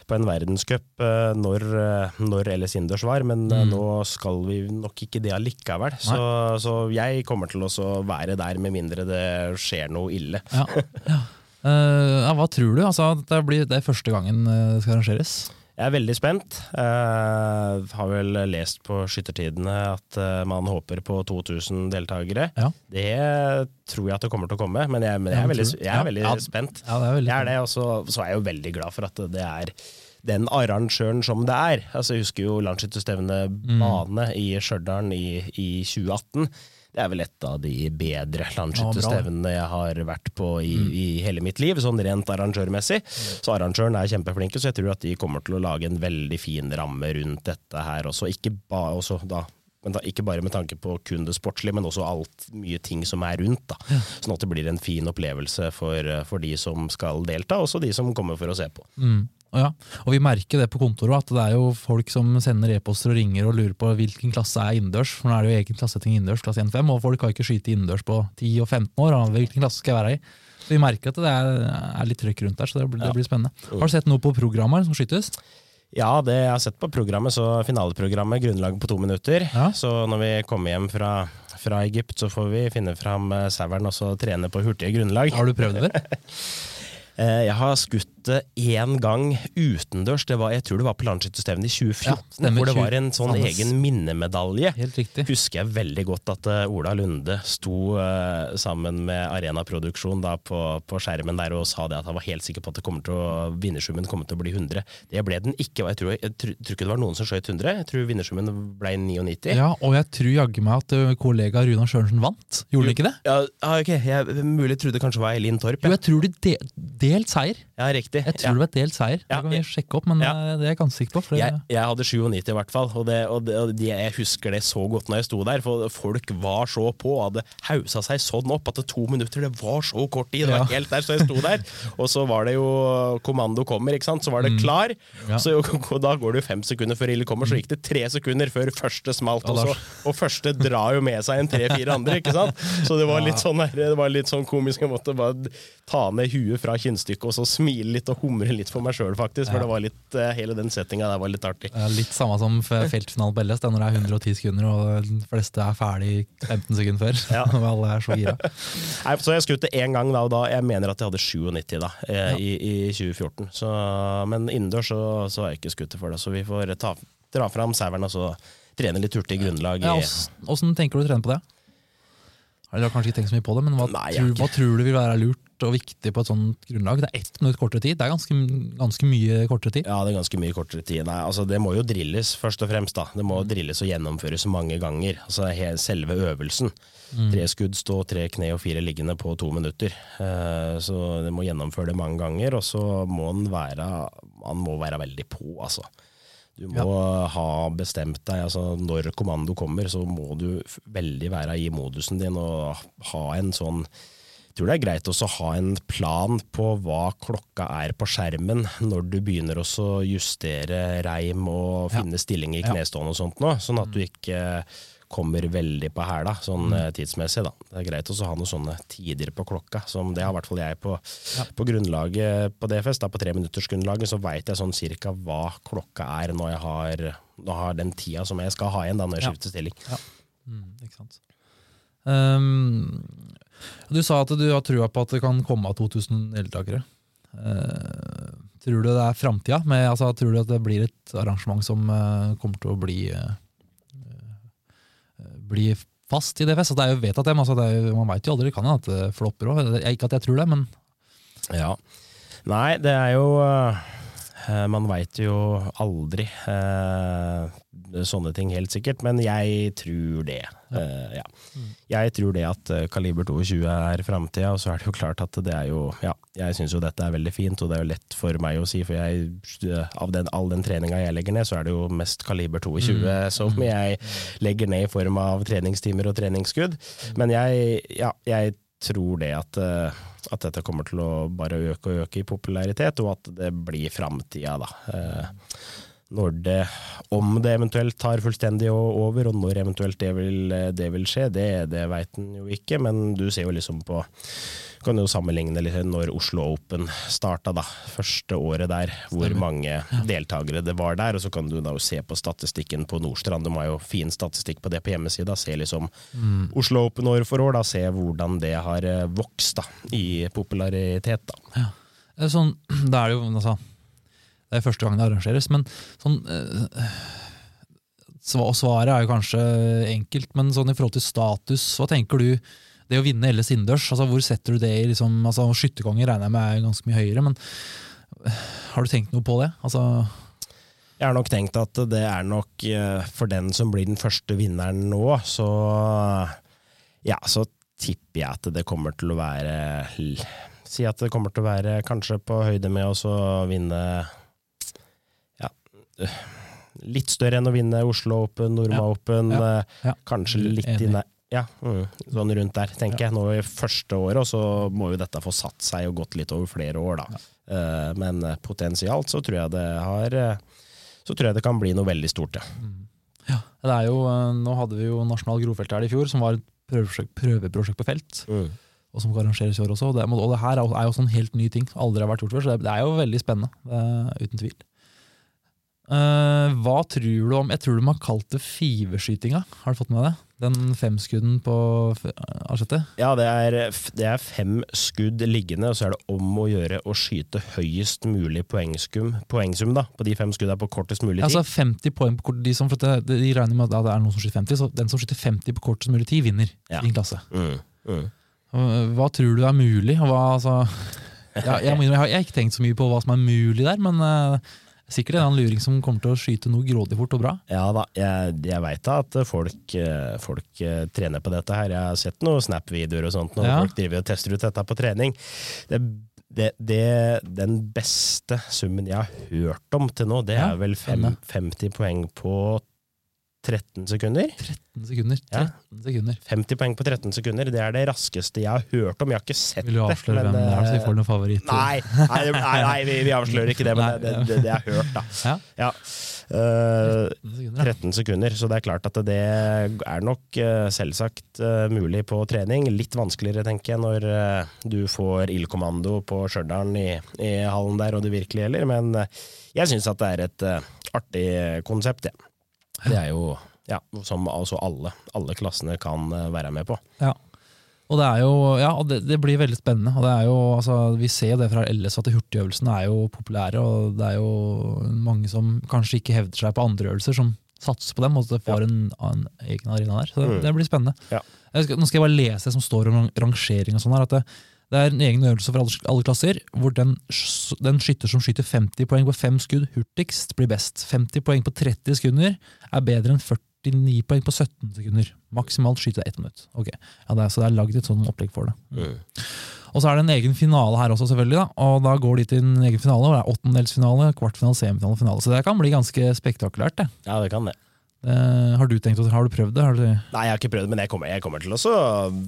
på en verdenscup eh, når, når LS Innendørs var, men Mm. nå skal vi nok ikke det allikevel. Så, så jeg kommer til å være der, med mindre det skjer noe ille. Ja. ja. Uh, hva tror du? Altså, det, blir, det er første gangen det skal arrangeres. Jeg er veldig spent. Uh, har vel lest på skyttertidene at uh, man håper på 2000 deltakere. Ja. Det tror jeg at det kommer til å komme, men jeg, men jeg er veldig, jeg er veldig Ja. spent. Ja, det er veldig Jeg er det, og så, så er jeg jo veldig glad for at det er den arrangøren som det er. Altså, jeg husker jo landsskytterstevnet Mm. Bane i Stjørdal i, i 2018. Det er vel et av de bedre landskytterstevnene jeg har vært på i, Mm. i hele mitt liv, sånn rent arrangørmessig. Så arrangøren er kjempeflinke, så jeg tror at de kommer til å lage en veldig fin ramme rundt dette her også. Ikke, ba, også da, men da, ikke bare med tanke på kun det sportslige, men også alt mye ting som er rundt. Da. Sånn at det blir en fin opplevelse for, for de som skal delta, også de som kommer for å se på. Mm. Ja. og vi merker det på kontoret, at det er jo folk som sender e-poster og ringer og lurer på hvilken klasse er innendørs. For nå er det jo egen klasseting innendørs, klasse 1-5, og folk har ikke skyte innendørs på 10 og 15 år. og Hvilken klasse skal jeg være i? Så vi merker at det er, er litt trøkk rundt der, så det blir, det blir spennende. Har du sett noe på programmet som skytes? Ja, det jeg har sett på programmet, så finaleprogrammet, grunnlaget på to minutter. Ja. Så når vi kommer hjem fra, fra Egypt, så får vi finne fram eh, saueren og så trene på hurtige grunnlag. Har du prøvd det? Eh, Jeg har skutt det én gang utendørs. Det var, jeg tror det var på landsskytterstevnet i 2014. Ja, hvor det var en sånn Sandnes. egen minnemedalje. Helt riktig. Husker jeg veldig godt at uh, Ola Lunde sto uh, sammen med Arena Produksjon da på, på skjermen der og sa det at han var helt sikker på at det kommer til å, vinnersummen kommer til å bli 100. Det ble den ikke. Jeg tror, jeg jeg tror ikke det var noen som skjøt 100. Jeg tror vinnersummen ble 99. Ja, og jeg tror jaggu meg at ø, kollega Runar Sørensen vant. Gjorde han ikke det? Ja, ah, ok, jeg mulig trodde kanskje det var Elin Torp. Jo, jeg tror de de delt seier. ja riktig. Jeg tror det var delt seier. Det kan vi sjekke opp, men Ja. det er jeg ganske sikker på. Jeg, jeg hadde 97 i hvert fall, og, det, og, det, og det, jeg husker det så godt når jeg sto der. For folk var så på, og hadde hausa seg sånn opp at det to minutter det var så kort tid. Det var helt der, Så jeg sto der, og så var det jo kommando kommer, ikke sant. Så var det klar. Mm. Ja. Så og da går det jo fem sekunder før Ille kommer, så gikk det tre sekunder før første smalt. Og, så, og første drar jo med seg en tre-fire andre, ikke sant. Så det var litt sånn, det var litt sånn komisk. Jeg måtte bare ta ned huet fra kinnstykket og så smile litt og humre litt for meg sjøl, faktisk. For Ja. det var litt, eh, hele den settinga der var litt artig. det er litt samme som feltfinalen på LS, når det er 110 sekunder og de fleste er ferdig 15 sekunder før. Ja. Og alle er så gira. Nei, så jeg skutt det én gang da, og da jeg mener at jeg hadde 97 da, eh, Ja. i, i 2014. Så, men innendørs så, så har jeg ikke skutt det for det, så vi får ta, dra fram saueren og så trene litt hurtig grunnlag. Ja, i, Åssen tenker du å trene på det? Eller har kanskje ikke tenkt så mye på det, men hva, Nei, tror, hva tror du vil være lurt og viktig på et sånt grunnlag? Det er ett minutt kortere tid. Det er ganske, ganske mye kortere tid. Ja, det er ganske mye kortere tid. Nei, altså Det må jo drilles, først og fremst. da. Det må drilles og gjennomføres mange ganger. Altså Selve øvelsen. Tre skudd, stå, tre kne og fire liggende på to minutter. Uh, så det må gjennomføre det mange ganger, og så må den være, man må være veldig på, altså. Du må ha bestemt deg. altså Når kommando kommer, så må du veldig være i modusen din og ha en sånn jeg tror det er greit også å ha en plan på hva klokka er på skjermen når du begynner også å justere reim og finne stilling i knestående og sånt nå, sånn at du ikke kommer veldig på hæla sånn mm. tidsmessig. da. Det er greit også å ha noen sånne tider på klokka. som Det har i hvert fall jeg på, ja. på grunnlaget på DFS. da På treminuttersgrunnlaget så veit jeg sånn cirka hva klokka er når jeg har, når jeg har den tida som jeg skal ha igjen da når jeg ja. skifter stilling. Ja. Mm, ikke sant. Um, du sa at du har trua på at det kan komme av 2000 deltakere. Uh, tror du det er framtida? Altså, tror du at det blir et arrangement som uh, kommer til å bli uh, bli fast i DFS. Det er jo dem, altså, jo, man veit jo aldri, det kan hende at det flopper òg. Ikke at jeg tror det, men Ja. Nei, det er jo uh, Man veit jo aldri uh, sånne ting, helt sikkert, men jeg tror det. Ja. Mm. Jeg tror det at kaliber 22 er framtida, og så er det jo klart at det er jo Ja, jeg syns jo dette er veldig fint, og det er jo lett for meg å si, for jeg, av den, all den treninga jeg legger ned, så er det jo mest kaliber 22 mm. som mm. jeg legger ned i form av treningstimer og treningsskudd. Men jeg, ja, jeg tror det at, at, dette kommer til å bare øke og øke i popularitet, og at det blir framtida, da når det, om det eventuelt tar fullstendig over, og når eventuelt det vil, det vil skje, det, det veit en jo ikke. Men du ser jo liksom på kan jo sammenligne litt når Oslo Open starta, da. Første året der, hvor mange deltakere det var der. Og så kan du da jo se på statistikken på Nordstrand, de har jo fin statistikk på det på hjemmesida. Se liksom mm. Oslo Open år for år, da. Se hvordan det har eh, vokst da, i popularitet, da. Ja. Sånn, det er jo altså det er første gang det arrangeres. Men sånn øh, Svaret er jo kanskje enkelt, men sånn i forhold til status, hva tenker du? Det å vinne LS innendørs, altså hvor setter du det i liksom, altså Skytterkonge regner jeg med er ganske mye høyere, men eh, har du tenkt noe på det? Altså jeg har nok tenkt at det er nok eh, for den som blir den første vinneren nå, så ja, så tipper jeg at det kommer til å være Si at det kommer til å være kanskje på høyde med å vinne litt større enn å vinne Oslo Open, Norma ja. Open. Ja. Ja. Kanskje litt i nær ja, mm, sånn rundt der, tenker jeg. Nå i første året, og så må jo dette få satt seg og gått litt over flere år, da. Ja. men potensialt så tror jeg det har eh, Så tror jeg det kan bli noe veldig stort, ja. Mm. ja det er jo, eh, nå hadde vi jo Nasjonal grovfelt her i fjor, som var et prøveprosjekt, prøveprosjekt på felt. Mm. Og som kan arrangeres i år også. Og det, og det her er jo sånn helt ny ting. Aldri har vært gjort før. Så det, det er jo veldig spennende. uten tvil. Uh, hva tror du om Jeg tror de har kalt det fiveskytinga. Har du fått med det? Den femskudden på Arsete? Ja, det er, det er, fem skudd liggende, og så er det om å gjøre å skyte høyest mulig poengsum, poengsum da, på de fem skuddene på kortest mulig tid. Altså 50 poeng på kort, de, som, de regner med at det er noen som skyter 50, så den som skyter 50 på kortest mulig tid, vinner ja. din klasse. Mm, mm. Hva tror du er mulig? Hva, altså, ja, jeg, jeg, har, ikke tenkt så mye på hva som er mulig der, men uh, Sikkert en luring som kommer til å skyte noe grådig fort og bra. Ja da, jeg, jeg veit at folk, eh, folk, eh, trener på dette her. Jeg har sett noen Snap-videoer og sånt når ja. folk driver og tester ut dette på trening. Det, det, det, den beste summen jeg har hørt om til nå, det er vel fem, 50 poeng på 13 sekunder. 13 sekunder, 13 ja. sekunder. 50 poeng på 13 sekunder. Det er det raskeste jeg har hørt om. Jeg har ikke sett det. Vil du avsløre det, hvem det er, så vi får noen favoritter? Nei, nei, nei, nei vi, vi, avslører ikke det, men det, det, det jeg har hørt, da. Ja. ja. Uh, 13 sekunder, så det er klart at det er nok uh, selvsagt uh, mulig på trening. Litt vanskeligere, tenker jeg, når uh, du får ildkommando på Stjørdal i, i, hallen der, og det virkelig gjelder. Men jeg syns at det er et artig konsept, ja. Det er jo ja, som altså alle, alle klassene kan eh, være med på. Ja. Og det er jo, ja, det, det, blir veldig spennende. og det er jo, altså, Vi ser det fra LS at hurtigøvelsene er jo populære. og Det er jo mange som kanskje ikke hevder seg på andre øvelser, som satser på dem. og får ja. en, en, egen arena der. Så det, mm. det blir spennende. Skal, nå skal jeg bare lese det som står om rangering. og sånn her, at det, det er en egen øvelse for alle, alle klasser, hvor den, den, skytter som skyter 50 poeng på fem skudd hurtigst, blir best. 50 poeng på 30 sekunder er bedre enn 49 poeng på 17 sekunder. Maksimalt skyte ett minutt. Okay. ja, det er, Så det er lagd et sånt opplegg for det. Mm. Og så er det en egen finale her også, selvfølgelig. da, og Da går de til en egen finale. og det er Åttendelsfinale, kvartfinale, semifinale, finale. Så det kan bli ganske spektakulært. det. Ja, det kan det. Uh, har du tenkt, har du prøvd det? Du... Nei, jeg har ikke prøvd det, men jeg kommer, jeg kommer til å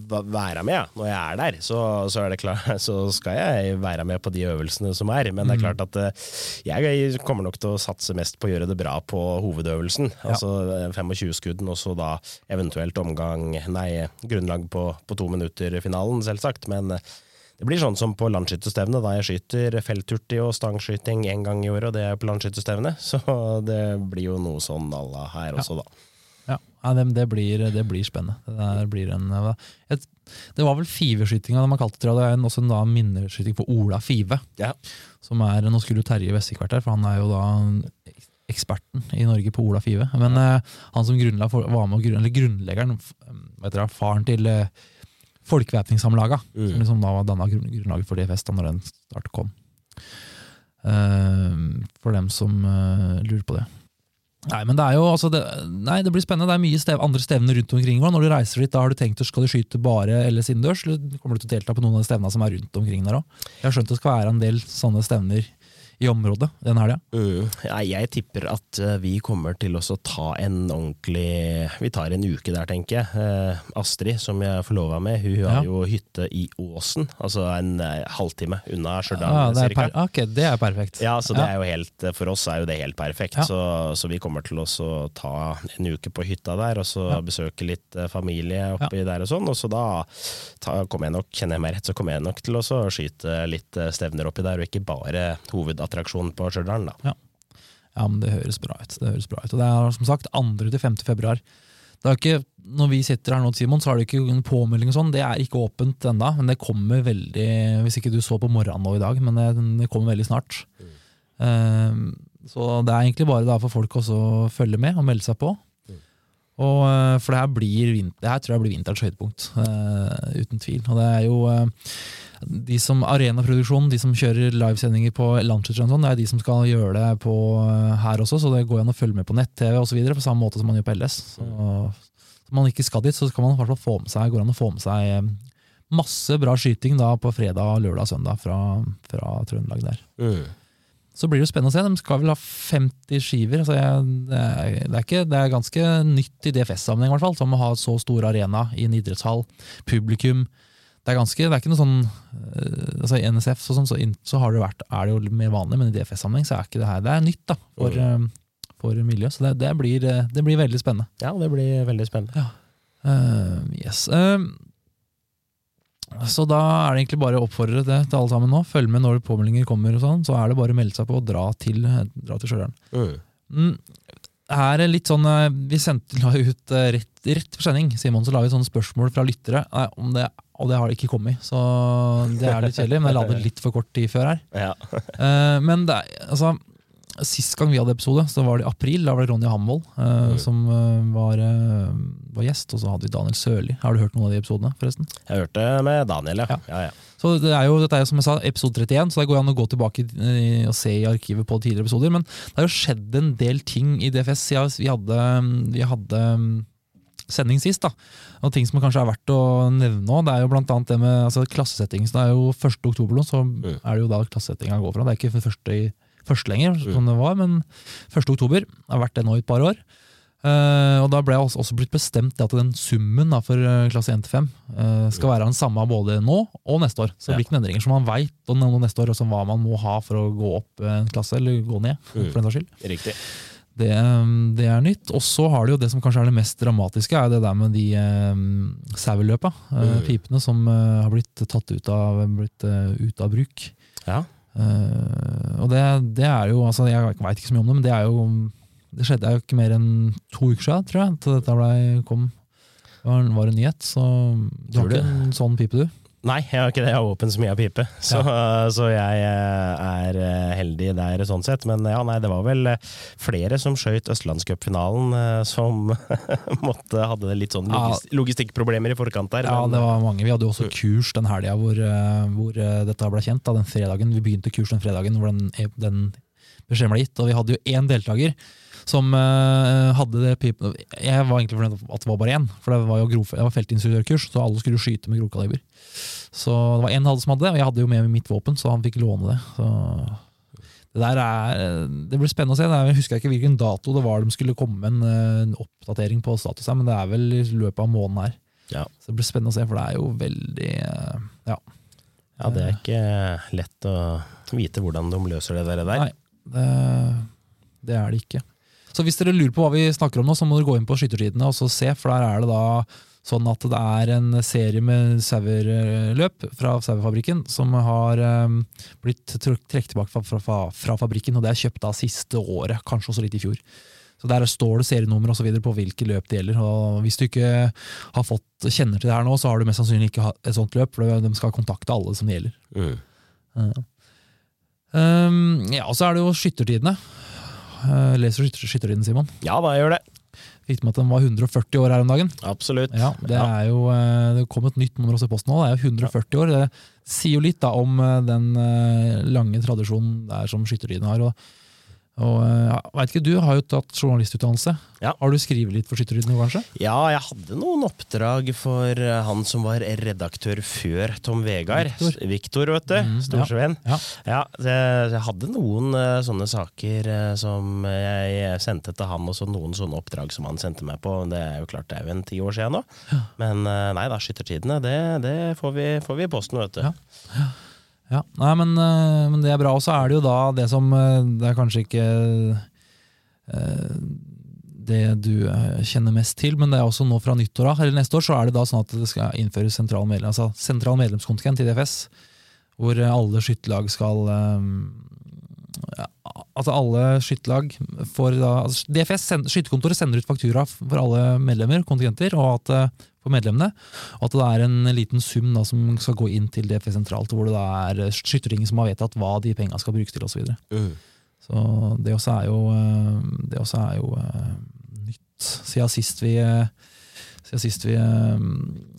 være med ja. når jeg er der. Så, så, er det klart, så, skal jeg være med på de øvelsene som er. Men det er mm. klart at uh, jeg kommer nok til å satse mest på å gjøre det bra på hovedøvelsen. Ja. Altså 25-skudden, og så da eventuelt omgang Nei, grunnlag på, på to minutter-finalen, selvsagt. Men det blir sånn som på landsskytterstevnet, da jeg skyter felthurtig og stangskyting én gang i året, og det er på landsskytterstevnet. Så det blir jo noe sånn à la her også, da. Ja, ja det, det, blir, det, blir, spennende. Det, blir en, et, det var vel Fiveskytinga de har kalt det, tror jeg. Det er også en da minneskyting på Ola Five. Ja. Som er, Nå skulle Terje Vessik vært her, for han er jo da eksperten i Norge på Ola Five. Men ja. uh, han som var med, eller grunnleggeren, faren til uh, Folkevæpningssamlaga, mm. som liksom da var danna grunnlaget for DFS da når den start kom. Uh, for dem som uh, lurer på det. Nei, men det er jo altså det, nei, det blir spennende. Det er mye stev, andre stevner rundt omkring. Når du reiser dit, da har du tenkt skal du skyte bare eller innendørs, eller kommer du til å delta på noen av de stevnene som er rundt omkring der òg? Jeg har skjønt det skal være en del sånne stevner i området den helga? Mm. Ja, jeg tipper at uh, vi kommer til å ta en ordentlig Vi tar en uke der, tenker jeg. Uh, Astrid, som jeg forlova med, hun ja. har jo hytte i Åsen. Altså en uh, halvtime unna Stjørdal. Ja, det, okay, det er perfekt. Ja, så det er jo helt, For oss er jo det helt perfekt. Så, så, vi kommer til å ta en uke på hytta der, og så besøke litt familie oppi der og sånn. Og så da ta, kommer jeg nok, kjenner jeg meg rett, så kommer jeg nok til å skyte litt stevner oppi der, og ikke bare hoved attraksjon på Stjørdal. Ja. ja, men det høres bra ut. Det høres bra ut. Og det er som sagt 2. til 5. februar. Det er ikke, når vi sitter her nå, Simon, så har det ikke en påmelding og sånn. Det er ikke åpent ennå, men det kommer veldig Hvis ikke du så på morgenen nå i dag, men det, det kommer veldig snart. Mm. Um, så det er egentlig bare for folk å følge med og melde seg på. Og, uh, for det her, blir, det her tror jeg blir vinterens høydepunkt, uh, uten tvil. Og det er jo de som arenaproduksjonen, de som kjører livesendinger på Lancet, det er de som skal gjøre det på uh, her også, så det går an å følge med på nett-TV osv. på samme måte som man gjør på LS. Så, så man ikke skal dit, så kan man i hvert fall få med seg, går an å få med seg eh, masse bra skyting da på fredag, lørdag og søndag fra, fra Trøndelag der. Mm. Så blir det spennende å se. De skal vel ha 50 skiver. Altså jeg, det, er, det, er ikke, det, er, ganske nytt i DFS-sammenheng, som å ha så stor arena i en idrettshall. Publikum det er ganske, det er ikke noe sånn uh, altså I NSF så, sånn, så, så, har det vært, er det jo mer vanlig, men i DFS-sammenheng så er ikke det her Det er nytt da, for, uh, for miljøet. Så det, det, blir, det, blir, veldig spennende. Ja, det blir veldig spennende. Ja. Uh, yes. Så da er det egentlig bare å oppfordre det til alle sammen nå. Følg med når påmeldinger kommer. og sånn, Så er det bare å melde seg på og dra til, dra til Stjørdal. Mm. Her er litt sånn, Vi sendte, la ut rett, rett for sending Simon, så la vi sånne spørsmål fra lyttere om det og det har det ikke kommet. Så det er litt kjedelig, men jeg la det litt for kort tid før her. Ja. uh, men det, altså, Sist gang vi hadde episode, så var det i april. Da var det Ronny Hamvold eh, mm. som uh, var, var, gjest. Og så hadde vi Daniel Sørli. Har du hørt noen av de episodene? forresten? Jeg hørte med Daniel, ja. ja. ja, Så det er jo, Dette er jo som jeg sa, episode 31, så det går an å gå tilbake og se i arkivet på tidligere episoder. Men det har jo skjedd en del ting i DFS vi hadde, vi hadde sending sist. da. Og ting som kanskje er verdt å nevne nå, det er jo blant annet det med altså, klassesetting. Så det er jo 1. oktober nå, så mm. er det jo da klassesettinga går fra. Det er ikke første, første lenger, som mm. det var, men 1. oktober har vært det nå i et par år. Uh, og Da ble det også blitt bestemt at den summen da, for uh, klasse 1 til 5 uh, skal være den samme både nå og neste år. Så det blir ikke noen endringer. Så man veit neste år også hva man må ha for å gå opp en klasse, eller gå ned. for den saks skyld. Riktig. Det, det, er nytt. Og så har du jo det som kanskje er det mest dramatiske, er det der med de eh, saueløpa. Mm. Pipene som har blitt tatt ut av, blitt, ut av bruk. Ja. Uh, og det, det, er jo altså, Jeg veit ikke så mye om det, men det er jo Det skjedde jo ikke mer enn to uker siden, tror jeg, til dette ble, kom, var, var en nyhet. Så du har ikke en sånn pipe, du? Nei, jeg har ikke det. Jeg har åpen mye av pipe. Så, ja. så, jeg eh, er eh, heldig der sånn sett. Men ja, nei, det var vel eh, flere som skøyt Østlandscupfinalen som måtte, hadde litt sånn logist logistikkproblemer i forkant der. Ja, det var mange. Vi hadde jo også kurs den helga hvor, hvor, dette ble kjent. Da, den fredagen. Vi begynte kurs den fredagen hvor den, den beskjeden ble gitt. Og vi hadde jo én deltaker som uh, hadde det pipen Jeg var egentlig fornøyd at det var bare én, for det var jo grov, jeg var feltinstruktørkurs, så alle skulle skyte med grovkaliber. Så det var én som hadde det, og jeg hadde jo med mitt våpen, så han fikk låne det. Så det der er, det blir spennende å se. jeg husker ikke hvilken dato det var de skulle komme med en, en oppdatering på status her, men det er vel i løpet av måneden her. Ja. Så det blir spennende å se, for det er jo veldig Ja. Ja, det er ikke lett å vite hvordan de løser det der. Nei, det, det er det ikke. Så hvis dere lurer på hva vi snakker om nå, så må dere gå inn på Skyttertidene og så se, for der er det da sånn at det er en serie med sauerløp fra Sauerfabrikken som har um, blitt trukket tilbake fra, fra, fra, fabrikken, og det er kjøpt av siste året, kanskje også litt i fjor. Så Der står det serienummer og så videre på hvilke løp det gjelder. og Hvis du ikke har fått kjenner til det her nå, så har du mest sannsynlig ikke et sånt løp, for de skal kontakte alle som det gjelder. Mm. Uh. Um, ja, og så er det jo skyttertidene. Uh, leser du skyttertiden, Simon? Ja da, jeg gjør det. Fikk med at den var 140 år her om dagen. Absolutt. Ja, Det er jo, uh, det kom et nytt nummer også i posten nå. Det er jo 140 år. Det sier jo litt da om uh, den lange tradisjonen der som skyttertiden har. og og, jeg vet ikke, Du har jo tatt journalistutdannelse. Ja. Har du skrevet litt for Skytterlyden? kanskje? Ja, jeg hadde noen oppdrag for eh, han som var redaktør før Tom Vegard. Viktor, vet du. Mm, Storsvenn. Ja. Ja. jeg, hadde noen uh, sånne saker som jeg sendte til han, og så noen sånne oppdrag som han sendte meg på. Det er jo klart det er jo en ti år siden nå. Men nei da, Skyttertidene, det, det får, vi, får, vi, i posten, vet du. Ja. Ja, nei, men, eh, men, det er bra. Og så er det jo da det som eh, Det er kanskje ikke eh, det du kjenner mest til, men det er også nå fra nyttår av, eller neste år, så er det da sånn at det skal innføres sentral, medlem, altså sentral medlemskontingent i DFS. Hvor alle skytterlag skal ja, Altså alle skytterlag får da altså DFS, Skytterkontoret sender ut faktura for alle medlemmer, kontingenter, og at for medlemmene. Og at det er en liten sum da, som skal gå inn til DFE sentralt, hvor det da er skytterringen som har vedtatt hva de penga skal brukes til osv. Så, mm. så det også er jo, eh, det også er jo uh, nytt siden sist vi siden sist vi uh,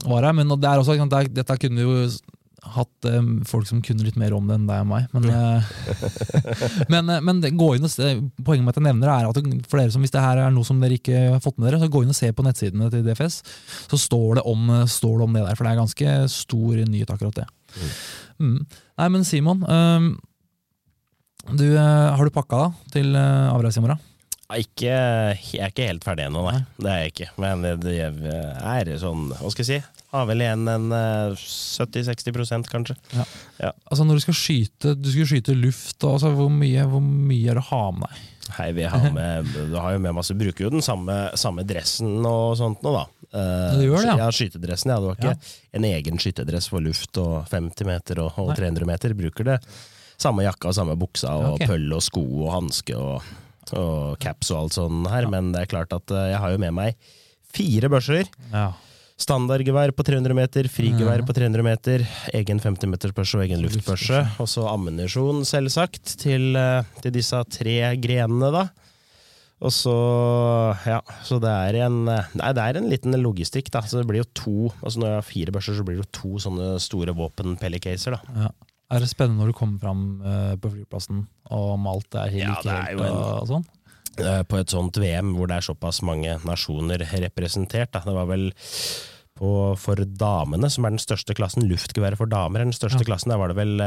var her. Men det er også, dette kunne vi jo hatt eh, folk som kunne litt mer om det enn deg og meg. Men, uh, men, uh, men og se, poenget med at jeg nevner det er at for dere som hvis det her er noe som dere ikke har fått med dere, så gå inn og se på nettsidene til DFS. Så står det om, står det, om det der, for det er ganske stor nyhet, akkurat det. Mm. Mm. Nei, men Simon, um, du, har du pakka da til avreise i morgen? Ikke, jeg er ikke helt ferdig ennå, nei. Det er jeg ikke. Men det, det er sånn, hva skal jeg si har vel igjen en 70-60% kanskje. Ja. Ja. Altså Når du skal skyte Du skal skyte luft, altså, hvor, mye, hvor mye er det å ha med deg? Hei, vi har, med, du har jo med masse, bruker jo den samme, samme dressen og sånt nå, da. Uh, det, ja. ja skytedressen. Ja. Du har ikke ja. en egen skytedress for luft og 50 meter og, og 300 meter. Bruker det samme jakka og samme buksa og okay. pøll og sko og hanske og, og, caps og alt sånt her, men det er klart at uh, jeg har jo med meg fire børser. Ja. Standardgevær på 300 meter, frigevær på 300 meter, egen 50 meters børse og egen luftbørse. Og så ammunisjon, selvsagt, til, eh, til, disse tre grenene, da. Og så Ja, så det er en, nei, det er en liten logistikk, da. Så det blir jo to altså Når jeg har fire børser, så blir det jo to sånne store våpen-pellicaser, da. Ja. Er det spennende når du kommer fram uh, på flyplassen og om alt er helt ja, og, og sånn? Eh, på et sånt VM hvor det er såpass mange nasjoner representert. Da. Det var vel på, for damene, som er den største klassen, luftgeværet for damer er den største ja. klassen, der var det vel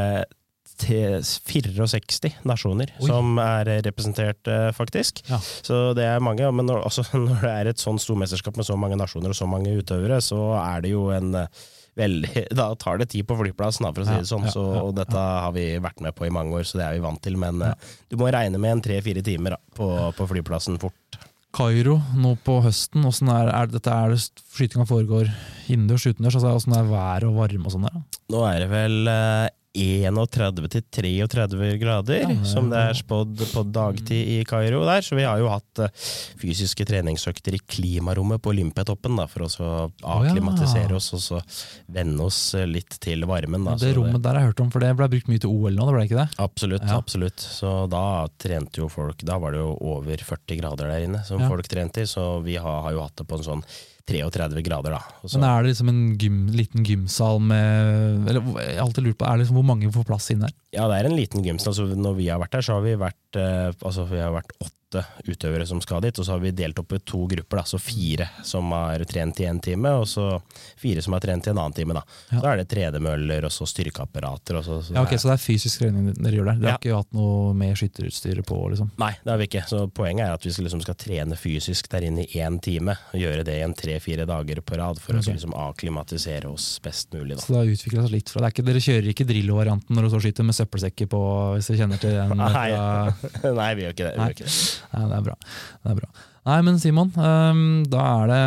til 64 nasjoner Oi. som er representert, eh, faktisk. Ja. Så det er mange. Men når, også når det er et sånn stort mesterskap med så mange nasjoner og så mange utøvere, så er det jo en eh, veldig Da tar det tid på flyplassen, for å si det sånn. Så, og dette har vi vært med på i mange år, så det er vi vant til. Men uh, du må regne med en tre-fire timer da, på, på, flyplassen fort. Kairo nå på høsten, åssen er, er, dette er det skytinga foregår innendørs, utendørs? Altså, åssen er været og varme og sånn der? Nå er det vel uh, 31 til 33 grader, ja, som det er spådd på dagtid i Kairo der. Så vi har jo hatt uh, fysiske treningsøkter i klimarommet på Olympiatoppen da, for å akklimatisere oss og så venne oss eh, litt til varmen. Da, det rommet der har jeg hørt om, for det ble brukt mye til OL nå, det ble ikke det? Absolutt. Ja. absolutt. Så da trente jo folk Da var det jo over 40 grader der inne som ja. folk trente i, så vi har, har jo hatt det på en sånn 33 grader, da. Men er det liksom en gym, liten gymsal med eller, Jeg har alltid lurt på, er det liksom, Hvor mange får plass inn der? Ja, det er en liten gymsal. Altså, når vi har vært her, så har vi vært, eh, altså, vi har vært åtte utøvere som skal dit, og så har vi delt opp i to grupper. Da, så fire som har trent i én time, og så fire som har trent i en annen time. Da. Ja. så er det tredemøller og så styrkeapparater. Og så, så Ja, ok, Så det er fysisk trening dere gjør der? Dere Ja. har ikke hatt noe med skytterutstyret på? liksom? Nei, det har vi ikke. Så poenget er at vi skal, liksom, skal trene fysisk der inne i én time. Og gjøre det i en tre-fire dager på rad for okay. å liksom, akklimatisere oss best mulig. Da. Så det har utvikla seg litt fra det er ikke, Dere kjører ikke Drillo-varianten når dere så skyter med søppelsekker på, hvis du kjenner til den? Nei. Nei, vi gjør ikke det. Nei. ikke det. Nei, det er bra. Det er bra. Nei, men Simon, øhm, da er det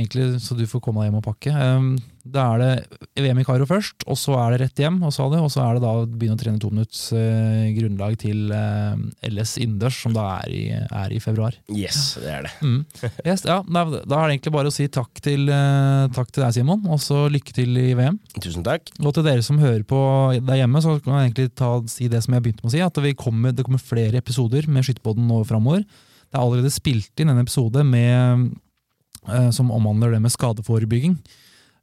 egentlig så du får komme deg hjem og pakke. Øhm, da er det VM i Kairo først, og så er det rett hjem, og så, og så er det da å begynne å trene to minutts øh, grunnlag til LS innendørs, som da er i, er i februar. Yes, det er det. Mm. Yes, ja, da, er det egentlig bare å si takk til, øh, takk til deg, Simon, og så lykke til i VM. Tusen takk. Og til dere som hører på der hjemme, så kan jeg egentlig ta, si det som jeg begynte med å si, at vi kommer, det kommer flere episoder med Skytterpodden nå framover. Det er allerede spilt inn en episode med, eh, som omhandler det med skadeforebygging.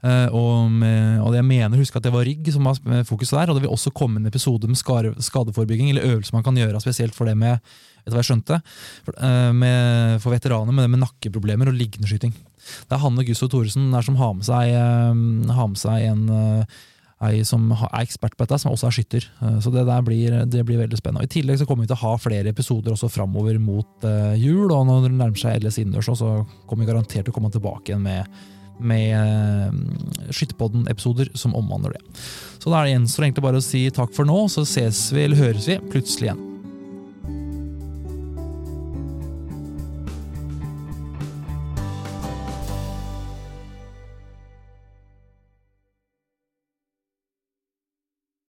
Eh, og, med, og jeg mener husk at det var rygg som var fokuset der, og det vil også komme en episode med skadeforebygging, eller øvelser man kan gjøre spesielt for det med du hva jeg skjønte? For, eh, med, for veteraner med det med nakkeproblemer og liggendeskyting. Det er Hanne Gustav Thoresen der som har med seg, har med seg en ei som er ekspert på dette, som også er skytter. Eh, Så det der blir, det blir veldig spennende. Og I tillegg så kommer vi til å ha flere episoder også framover mot eh, jul, og når det nærmer seg LS innendørs, så kommer vi garantert til å komme tilbake igjen med, med Skytterpodden-episoder som omhandler det. Så da er det gjenstår egentlig bare å si takk for nå, så ses vi, eller høres vi, plutselig igjen.